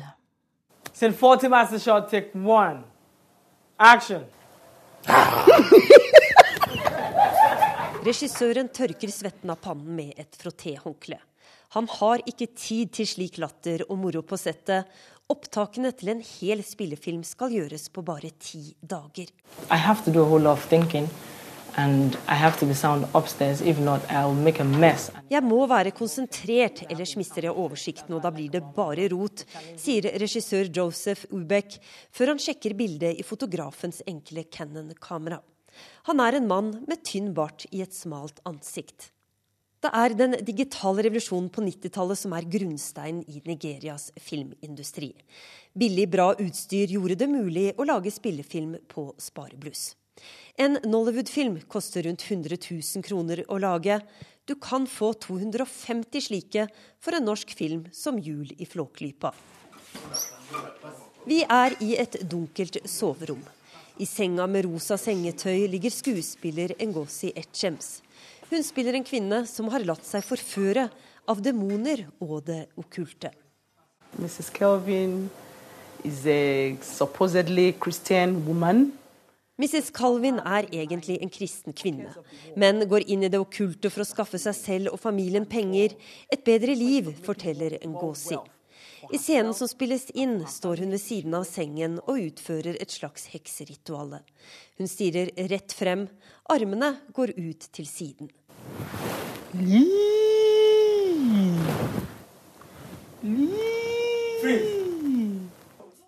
Send 40 master shot, take one. Action! Regissøren tørker svetten av pannen med et frottéhåndkle. Han har ikke tid til slik latter og moro på settet. Opptakene til en hel spillefilm skal gjøres på bare ti dager. Jeg må være konsentrert, ellers mister jeg oversikten og da blir det bare rot, sier regissør Joseph Ubeck, før han sjekker bildet i fotografens enkle Cannon-kamera. Han er en mann med tynn bart i et smalt ansikt. Det er den digitale revolusjonen på 90-tallet som er grunnsteinen i Nigerias filmindustri. Billig, bra utstyr gjorde det mulig å lage spillefilm på sparebluss. En Nollywood-film koster rundt 100 000 kroner å lage. Du kan få 250 slike for en norsk film som Jul i Flåklypa. Vi er i et dunkelt soverom. I senga med rosa sengetøy ligger skuespiller Ngozi Etchems. Hun spiller en kvinne som har latt seg forføre av demoner og det okkulte. Mrs. Kelvin is a supposedly Christian woman. Mrs. Calvin er egentlig en kristen kvinne, men går inn i det okkulte for å skaffe seg selv og familien penger, et bedre liv, forteller Ngozi. I scenen som spilles inn, står hun ved siden av sengen og utfører et slags hekserituale. Hun stirrer rett frem, armene går ut til siden.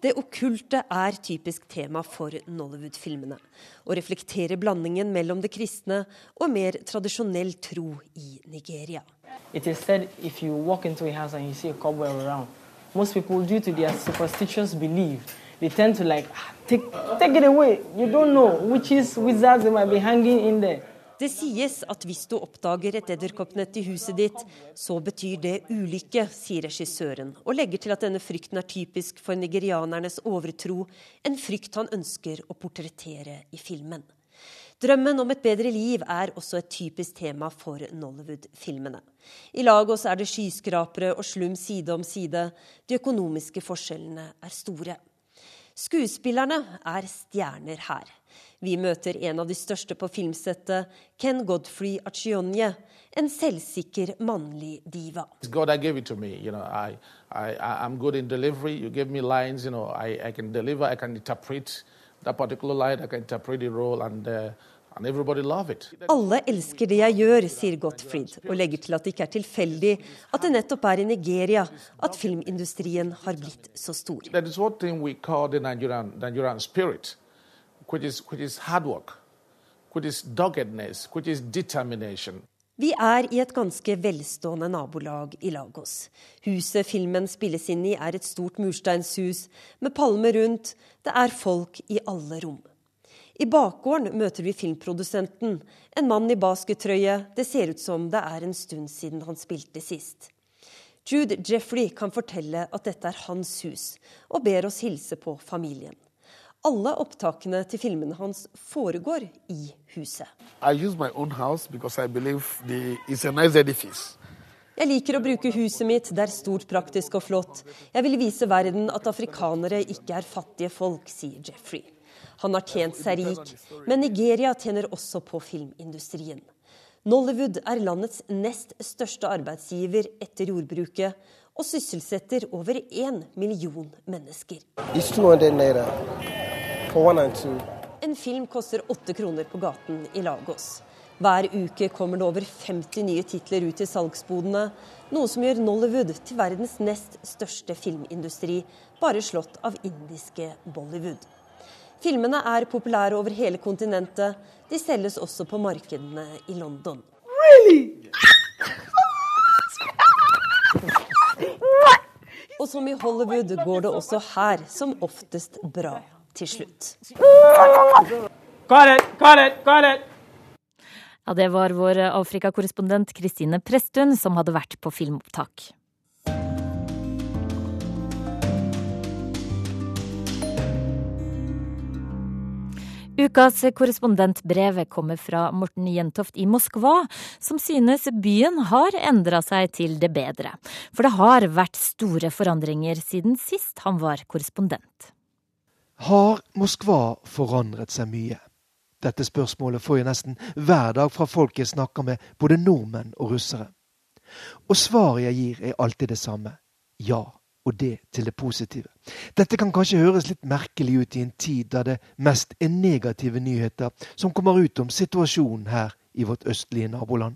Det okkulte er typisk tema for Nollywood-filmene. og reflekterer blandingen mellom det kristne og mer tradisjonell tro i Nigeria. It is said if you walk into a house and you see a cobweb around, most people, due to their superstitious belief, they tend to like ah, take, take it away. You don't know witches, wizards, they might be hanging in there. Det sies at hvis du oppdager et edderkoppnett i huset ditt, så betyr det ulykke, sier regissøren, og legger til at denne frykten er typisk for nigerianernes overtro, en frykt han ønsker å portrettere i filmen. Drømmen om et bedre liv er også et typisk tema for Nollywood-filmene. I Lagos er det skyskrapere og slum side om side. De økonomiske forskjellene er store. Skuespillerne er stjerner her. Vi møter en av de største på filmsettet, Ken Godfrey Achionye, en selvsikker mannlig diva. God that gave it to me. You know, I, I, delivery. You give me lines, you know, I, I deliver, I can interpret that particular line, I can interpret the role, and uh, alle elsker det jeg gjør, sier Gottfried, og legger til at det ikke er tilfeldig at det nettopp er i Nigeria at filmindustrien har blitt så stor. Vi er i et ganske velstående nabolag i Lagos. Huset filmen spilles inn i er et stort mursteinshus med palmer rundt. Det er folk i alle rom. I bakgården møter vi filmprodusenten, en mann i baskettrøye. Det ser ut som det er en stund siden han spilte sist. Jude Jeffrey kan fortelle at dette er hans hus, og ber oss hilse på familien. Alle opptakene til filmene hans foregår i huset. Jeg liker å bruke huset mitt, det er stort, praktisk og flott. Jeg vil vise verden at afrikanere ikke er fattige folk, sier Jeffrey. Han har tjent seg rik, men Nigeria tjener også på filmindustrien. Nollywood er landets nest største arbeidsgiver etter jordbruket, og sysselsetter over én million mennesker. En film koster åtte kroner på gaten i Lagos. Hver uke kommer det over 50 nye titler ut i salgsbodene, noe som gjør Nollywood til verdens nest største filmindustri, bare slått av indiske Bollywood. Filmene er populære over hele kontinentet. De selges også på markedene i London. Really? Og som i Hollywood går det også her som oftest bra til slutt. Got it, got it, got it. Ja, det var vår Afrikakorrespondent Kristine Presttun som hadde vært på filmopptak. Ukas korrespondentbrev kommer fra Morten Jentoft i Moskva, som synes byen har endra seg til det bedre. For det har vært store forandringer siden sist han var korrespondent. Har Moskva forandret seg mye? Dette spørsmålet får jeg nesten hver dag fra folk jeg snakker med, både nordmenn og russere. Og svaret jeg gir er alltid det samme. Ja og det til det positive. Dette kan kanskje høres litt merkelig ut i en tid da det mest er negative nyheter som kommer ut om situasjonen her i vårt østlige naboland.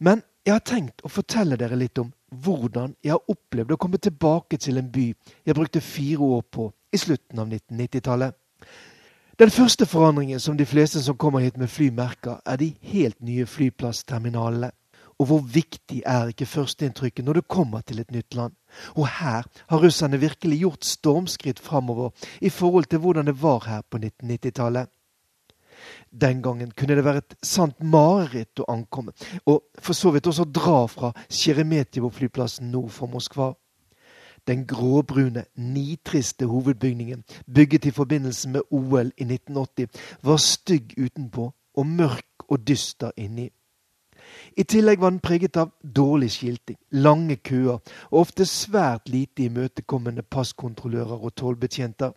Men jeg har tenkt å fortelle dere litt om hvordan jeg har opplevd å komme tilbake til en by jeg brukte fire år på i slutten av 1990-tallet. Den første forandringen som de fleste som kommer hit med fly merker, er de helt nye flyplassterminalene. Og hvor viktig er ikke førsteinntrykket når du kommer til et nytt land? Og her har russerne virkelig gjort stormskritt framover i forhold til hvordan det var her på 1990-tallet. Den gangen kunne det være et sant mareritt å ankomme, og for så vidt også dra fra Sjeremetjevo-flyplassen nord for Moskva. Den gråbrune, nitriste hovedbygningen, bygget i forbindelse med OL i 1980, var stygg utenpå og mørk og dyster inni. I tillegg var den preget av dårlig skilting, lange køer og ofte svært lite imøtekommende passkontrollører og tollbetjenter.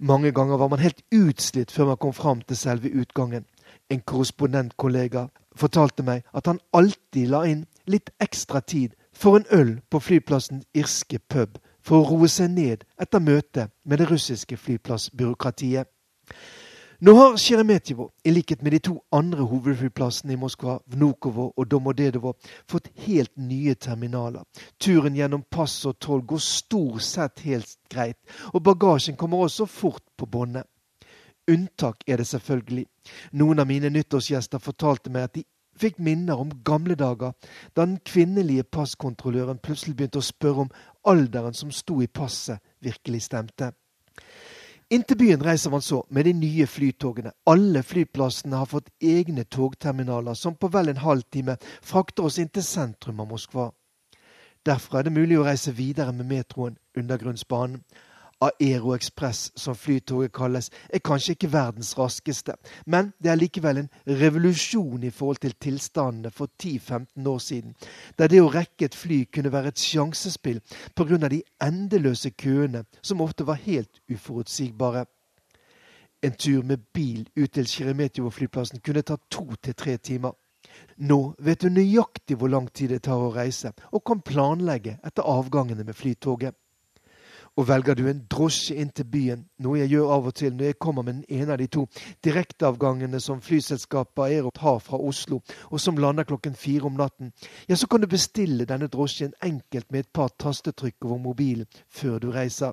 Mange ganger var man helt utslitt før man kom fram til selve utgangen. En korrespondentkollega fortalte meg at han alltid la inn litt ekstra tid for en øl på flyplassens irske pub for å roe seg ned etter møtet med det russiske flyplassbyråkratiet. Nå har Sjeremetjevo, i likhet med de to andre hovedflyplassene i Moskva, Vnukovo og Domodedovo, fått helt nye terminaler. Turen gjennom pass og toll går stort sett helt greit, og bagasjen kommer også fort på båndet. Unntak er det selvfølgelig. Noen av mine nyttårsgjester fortalte meg at de fikk minner om gamle dager, da den kvinnelige passkontrolløren plutselig begynte å spørre om alderen som sto i passet, virkelig stemte. Inn til byen reiser man så med de nye flytogene. Alle flyplassene har fått egne togterminaler som på vel en halvtime frakter oss inn til sentrum av Moskva. Derfra er det mulig å reise videre med metroen Undergrunnsbanen. Aeroexpress, som flytoget kalles, er kanskje ikke verdens raskeste, men det er likevel en revolusjon i forhold til tilstandene for 10-15 år siden, der det å rekke et fly kunne være et sjansespill pga. de endeløse køene, som ofte var helt uforutsigbare. En tur med bil ut til Sheremetjevo-flyplassen kunne ta to til tre timer. Nå vet du nøyaktig hvor lang tid det tar å reise, og kan planlegge etter avgangene med flytoget. Og velger du en drosje inn til byen, noe jeg gjør av og til når jeg kommer med den ene av de to direkteavgangene som flyselskapet Aerop har fra Oslo, og som lander klokken fire om natten, ja, så kan du bestille denne drosjen enkelt med et par tastetrykk over mobilen før du reiser.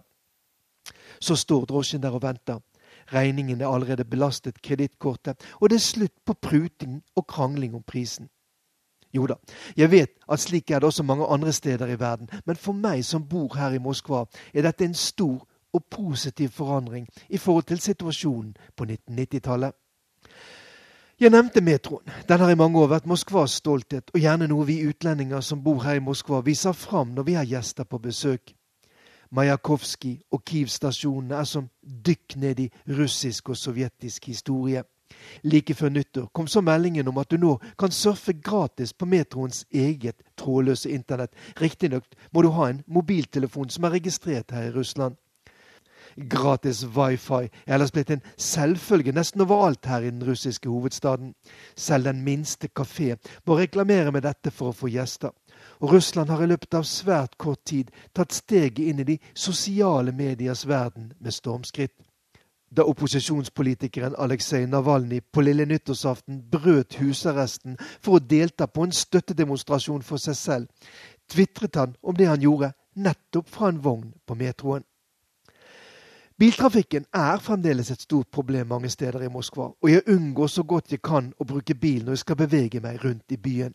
Så står drosjen der og venter. Regningen er allerede belastet kredittkortet, og det er slutt på pruting og krangling om prisen. Jo da, jeg vet at slik er det også mange andre steder i verden, men for meg som bor her i Moskva, er dette en stor og positiv forandring i forhold til situasjonen på 1990-tallet. Jeg nevnte metroen. Den har i mange år vært Moskvas stolthet, og gjerne noe vi utlendinger som bor her i Moskva, viser fram når vi har gjester på besøk. Majakovskij og Kiev-stasjonene er som dykk ned i russisk og sovjetisk historie. Like før nyttår kom så meldingen om at du nå kan surfe gratis på metroens eget trådløse internett. Riktignok må du ha en mobiltelefon som er registrert her i Russland. Gratis wifi er ellers blitt en selvfølge nesten overalt her i den russiske hovedstaden. Selv den minste kafé må reklamere med dette for å få gjester. Og Russland har i løpet av svært kort tid tatt steget inn i de sosiale mediers verden med stormskritt. Da opposisjonspolitikeren Aleksej Navalnyj på lille nyttårsaften brøt husarresten for å delta på en støttedemonstrasjon for seg selv, tvitret han om det han gjorde nettopp fra en vogn på metroen. Biltrafikken er fremdeles et stort problem mange steder i Moskva, og jeg unngår så godt jeg kan å bruke bil når jeg skal bevege meg rundt i byen.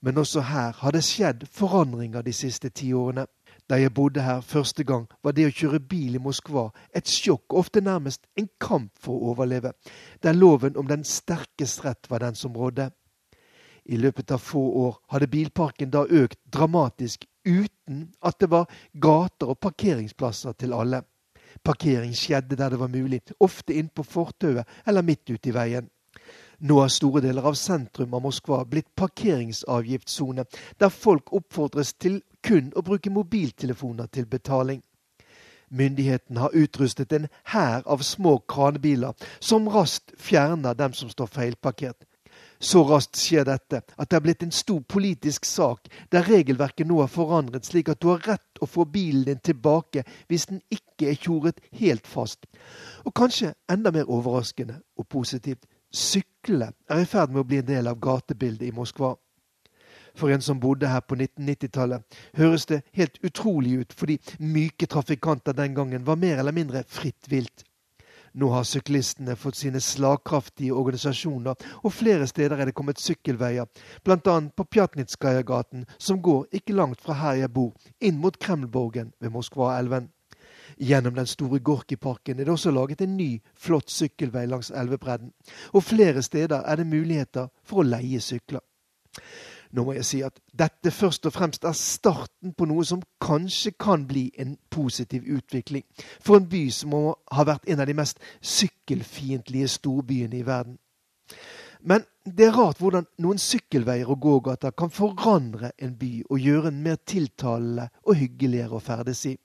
Men også her har det skjedd forandringer de siste ti årene. Da jeg bodde her første gang, var det å kjøre bil i Moskva et sjokk, ofte nærmest en kamp for å overleve, der loven om den sterkes rett var den som rådde. I løpet av få år hadde bilparken da økt dramatisk uten at det var gater og parkeringsplasser til alle. Parkering skjedde der det var mulig, ofte inn på fortauet eller midt ute i veien. Nå har store deler av sentrum av Moskva blitt parkeringsavgiftssone, der folk oppfordres til kun å bruke mobiltelefoner til betaling. Myndighetene har utrustet en hær av små kranebiler som raskt fjerner dem som står feilparkert. Så raskt skjer dette at det er blitt en stor politisk sak, der regelverket nå er forandret slik at du har rett å få bilen din tilbake hvis den ikke er tjoret helt fast. Og kanskje enda mer overraskende og positivt, syklene er i ferd med å bli en del av gatebildet i Moskva. For en som bodde her på 1990-tallet, høres det helt utrolig ut, fordi myke trafikanter den gangen var mer eller mindre fritt vilt. Nå har syklistene fått sine slagkraftige organisasjoner, og flere steder er det kommet sykkelveier, bl.a. på Pjatnitskaja-gaten, som går ikke langt fra her jeg bor, inn mot Kremlborgen ved Moskva-elven. Gjennom den store Gorkiparken er det også laget en ny, flott sykkelvei langs elvebredden, og flere steder er det muligheter for å leie sykler. Nå må jeg si at dette først og fremst er starten på noe som kanskje kan bli en positiv utvikling for en by som må ha vært en av de mest sykkelfiendtlige storbyene i verden. Men det er rart hvordan noen sykkelveier og gågater kan forandre en by og gjøre den mer tiltalende og hyggeligere å ferdes i.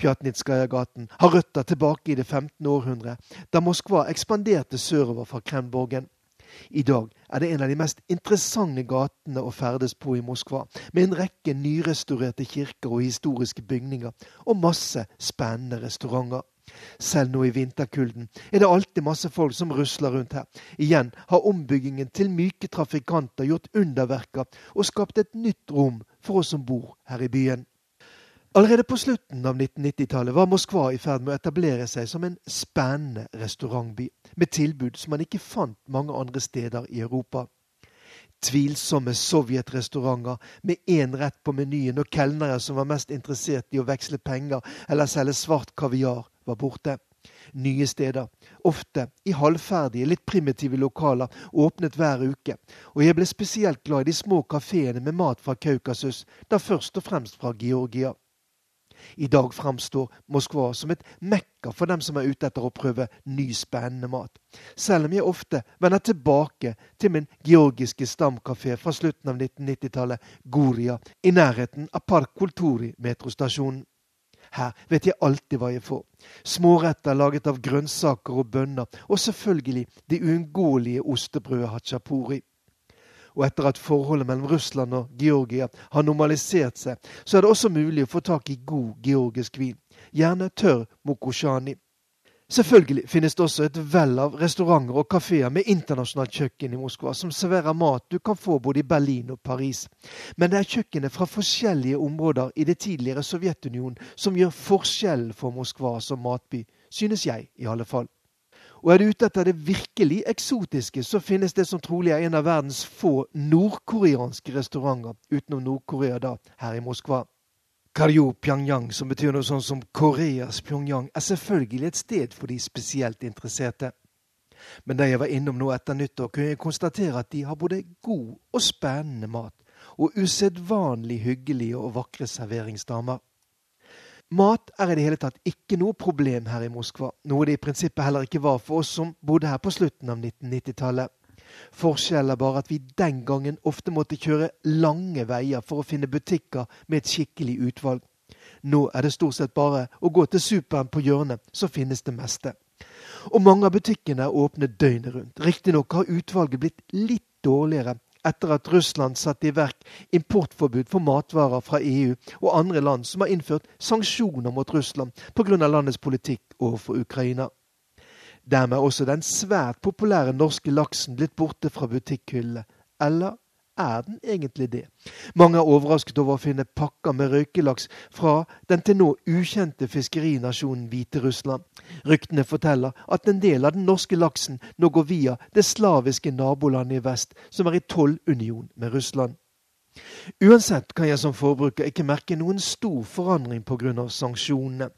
Pjatnitskaja-gaten har røtter tilbake i det 15. århundre, da Moskva ekspanderte sørover fra Kremborgen. I dag er det en av de mest interessante gatene å ferdes på i Moskva, med en rekke nyrestaurerte kirker og historiske bygninger, og masse spennende restauranter. Selv nå i vinterkulden er det alltid masse folk som rusler rundt her. Igjen har ombyggingen til myke trafikanter gjort underverker og skapt et nytt rom for oss som bor her i byen. Allerede på slutten av 1990-tallet var Moskva i ferd med å etablere seg som en spennende restaurantby, med tilbud som man ikke fant mange andre steder i Europa. Tvilsomme sovjetrestauranter med én rett på menyen og kelnere som var mest interessert i å veksle penger eller selge svart kaviar, var borte. Nye steder, ofte i halvferdige, litt primitive lokaler, åpnet hver uke, og jeg ble spesielt glad i de små kafeene med mat fra Kaukasus, da først og fremst fra Georgia. I dag framstår Moskva som et mekka for dem som er ute etter å prøve ny, spennende mat. Selv om jeg ofte vender tilbake til min georgiske stamkafé fra slutten av 1990-tallet, Goria, i nærheten av Park Kulturi metrostasjonen. Her vet jeg alltid hva jeg får. Småretter laget av grønnsaker og bønner, og selvfølgelig det uunngåelige ostebrødet hachapuri. Og etter at forholdet mellom Russland og Georgia har normalisert seg, så er det også mulig å få tak i god georgisk vin, gjerne tørr mokoshani. Selvfølgelig finnes det også et vell av restauranter og kafeer med internasjonalt kjøkken i Moskva, som serverer mat du kan få både i Berlin og Paris. Men det er kjøkkenet fra forskjellige områder i det tidligere Sovjetunionen som gjør forskjellen for Moskva som matby, synes jeg i alle fall. Og er du ute etter det virkelig eksotiske, så finnes det som trolig er en av verdens få nordkoreanske restauranter, utenom Nord-Korea da, her i Moskva. Karyo Pyongyang, som betyr noe sånn som Koreas Pyongyang, er selvfølgelig et sted for de spesielt interesserte. Men da jeg var innom nå etter nyttår, kunne jeg konstatere at de har både god og spennende mat, og usedvanlig hyggelige og vakre serveringsdamer. Mat er i det hele tatt ikke noe problem her i Moskva, noe det i prinsippet heller ikke var for oss som bodde her på slutten av 1990-tallet. Forskjellen er bare at vi den gangen ofte måtte kjøre lange veier for å finne butikker med et skikkelig utvalg. Nå er det stort sett bare å gå til superen på hjørnet, så finnes det meste. Og mange av butikkene er åpne døgnet rundt. Riktignok har utvalget blitt litt dårligere etter at Russland satte i verk importforbud for matvarer fra EU og andre land som har innført sanksjoner mot Russland pga. landets politikk overfor Ukraina. Dermed er også den svært populære norske laksen blitt borte fra butikkhyllene. Eller er den egentlig det? Mange er overrasket over å finne pakker med røykelaks fra den til nå ukjente fiskerinasjonen Hviterussland. Ryktene forteller at en del av den norske laksen nå går via det slaviske nabolandet i vest, som er i tollunion med Russland. Uansett kan jeg som forbruker ikke merke noen stor forandring pga. sanksjonene.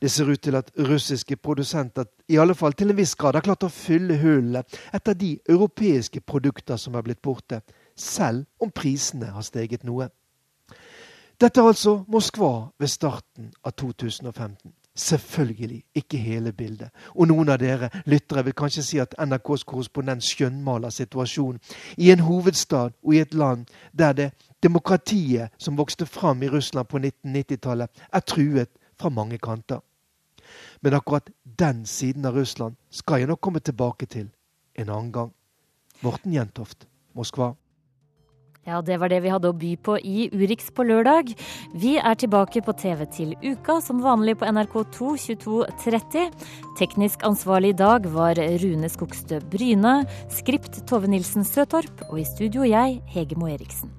Det ser ut til at russiske produsenter i alle fall til en viss grad har klart å fylle hullene etter de europeiske produkter som er blitt borte, selv om prisene har steget noe. Dette er altså Moskva ved starten av 2015. Selvfølgelig ikke hele bildet. Og noen av dere lyttere vil kanskje si at NRKs korrespondent skjønnmaler situasjonen i en hovedstad og i et land der det demokratiet som vokste fram i Russland på 1990-tallet, er truet fra mange kanter. Men akkurat den siden av Russland skal jeg nok komme tilbake til en annen gang. Morten Jentoft, Moskva. Ja, det var det vi hadde å by på i Urix på lørdag. Vi er tilbake på TV til uka, som vanlig på NRK2 22.30. Teknisk ansvarlig i dag var Rune Skogstø Bryne. Skript Tove Nilsen Søtorp. Og i studio jeg, Hege Moe Eriksen.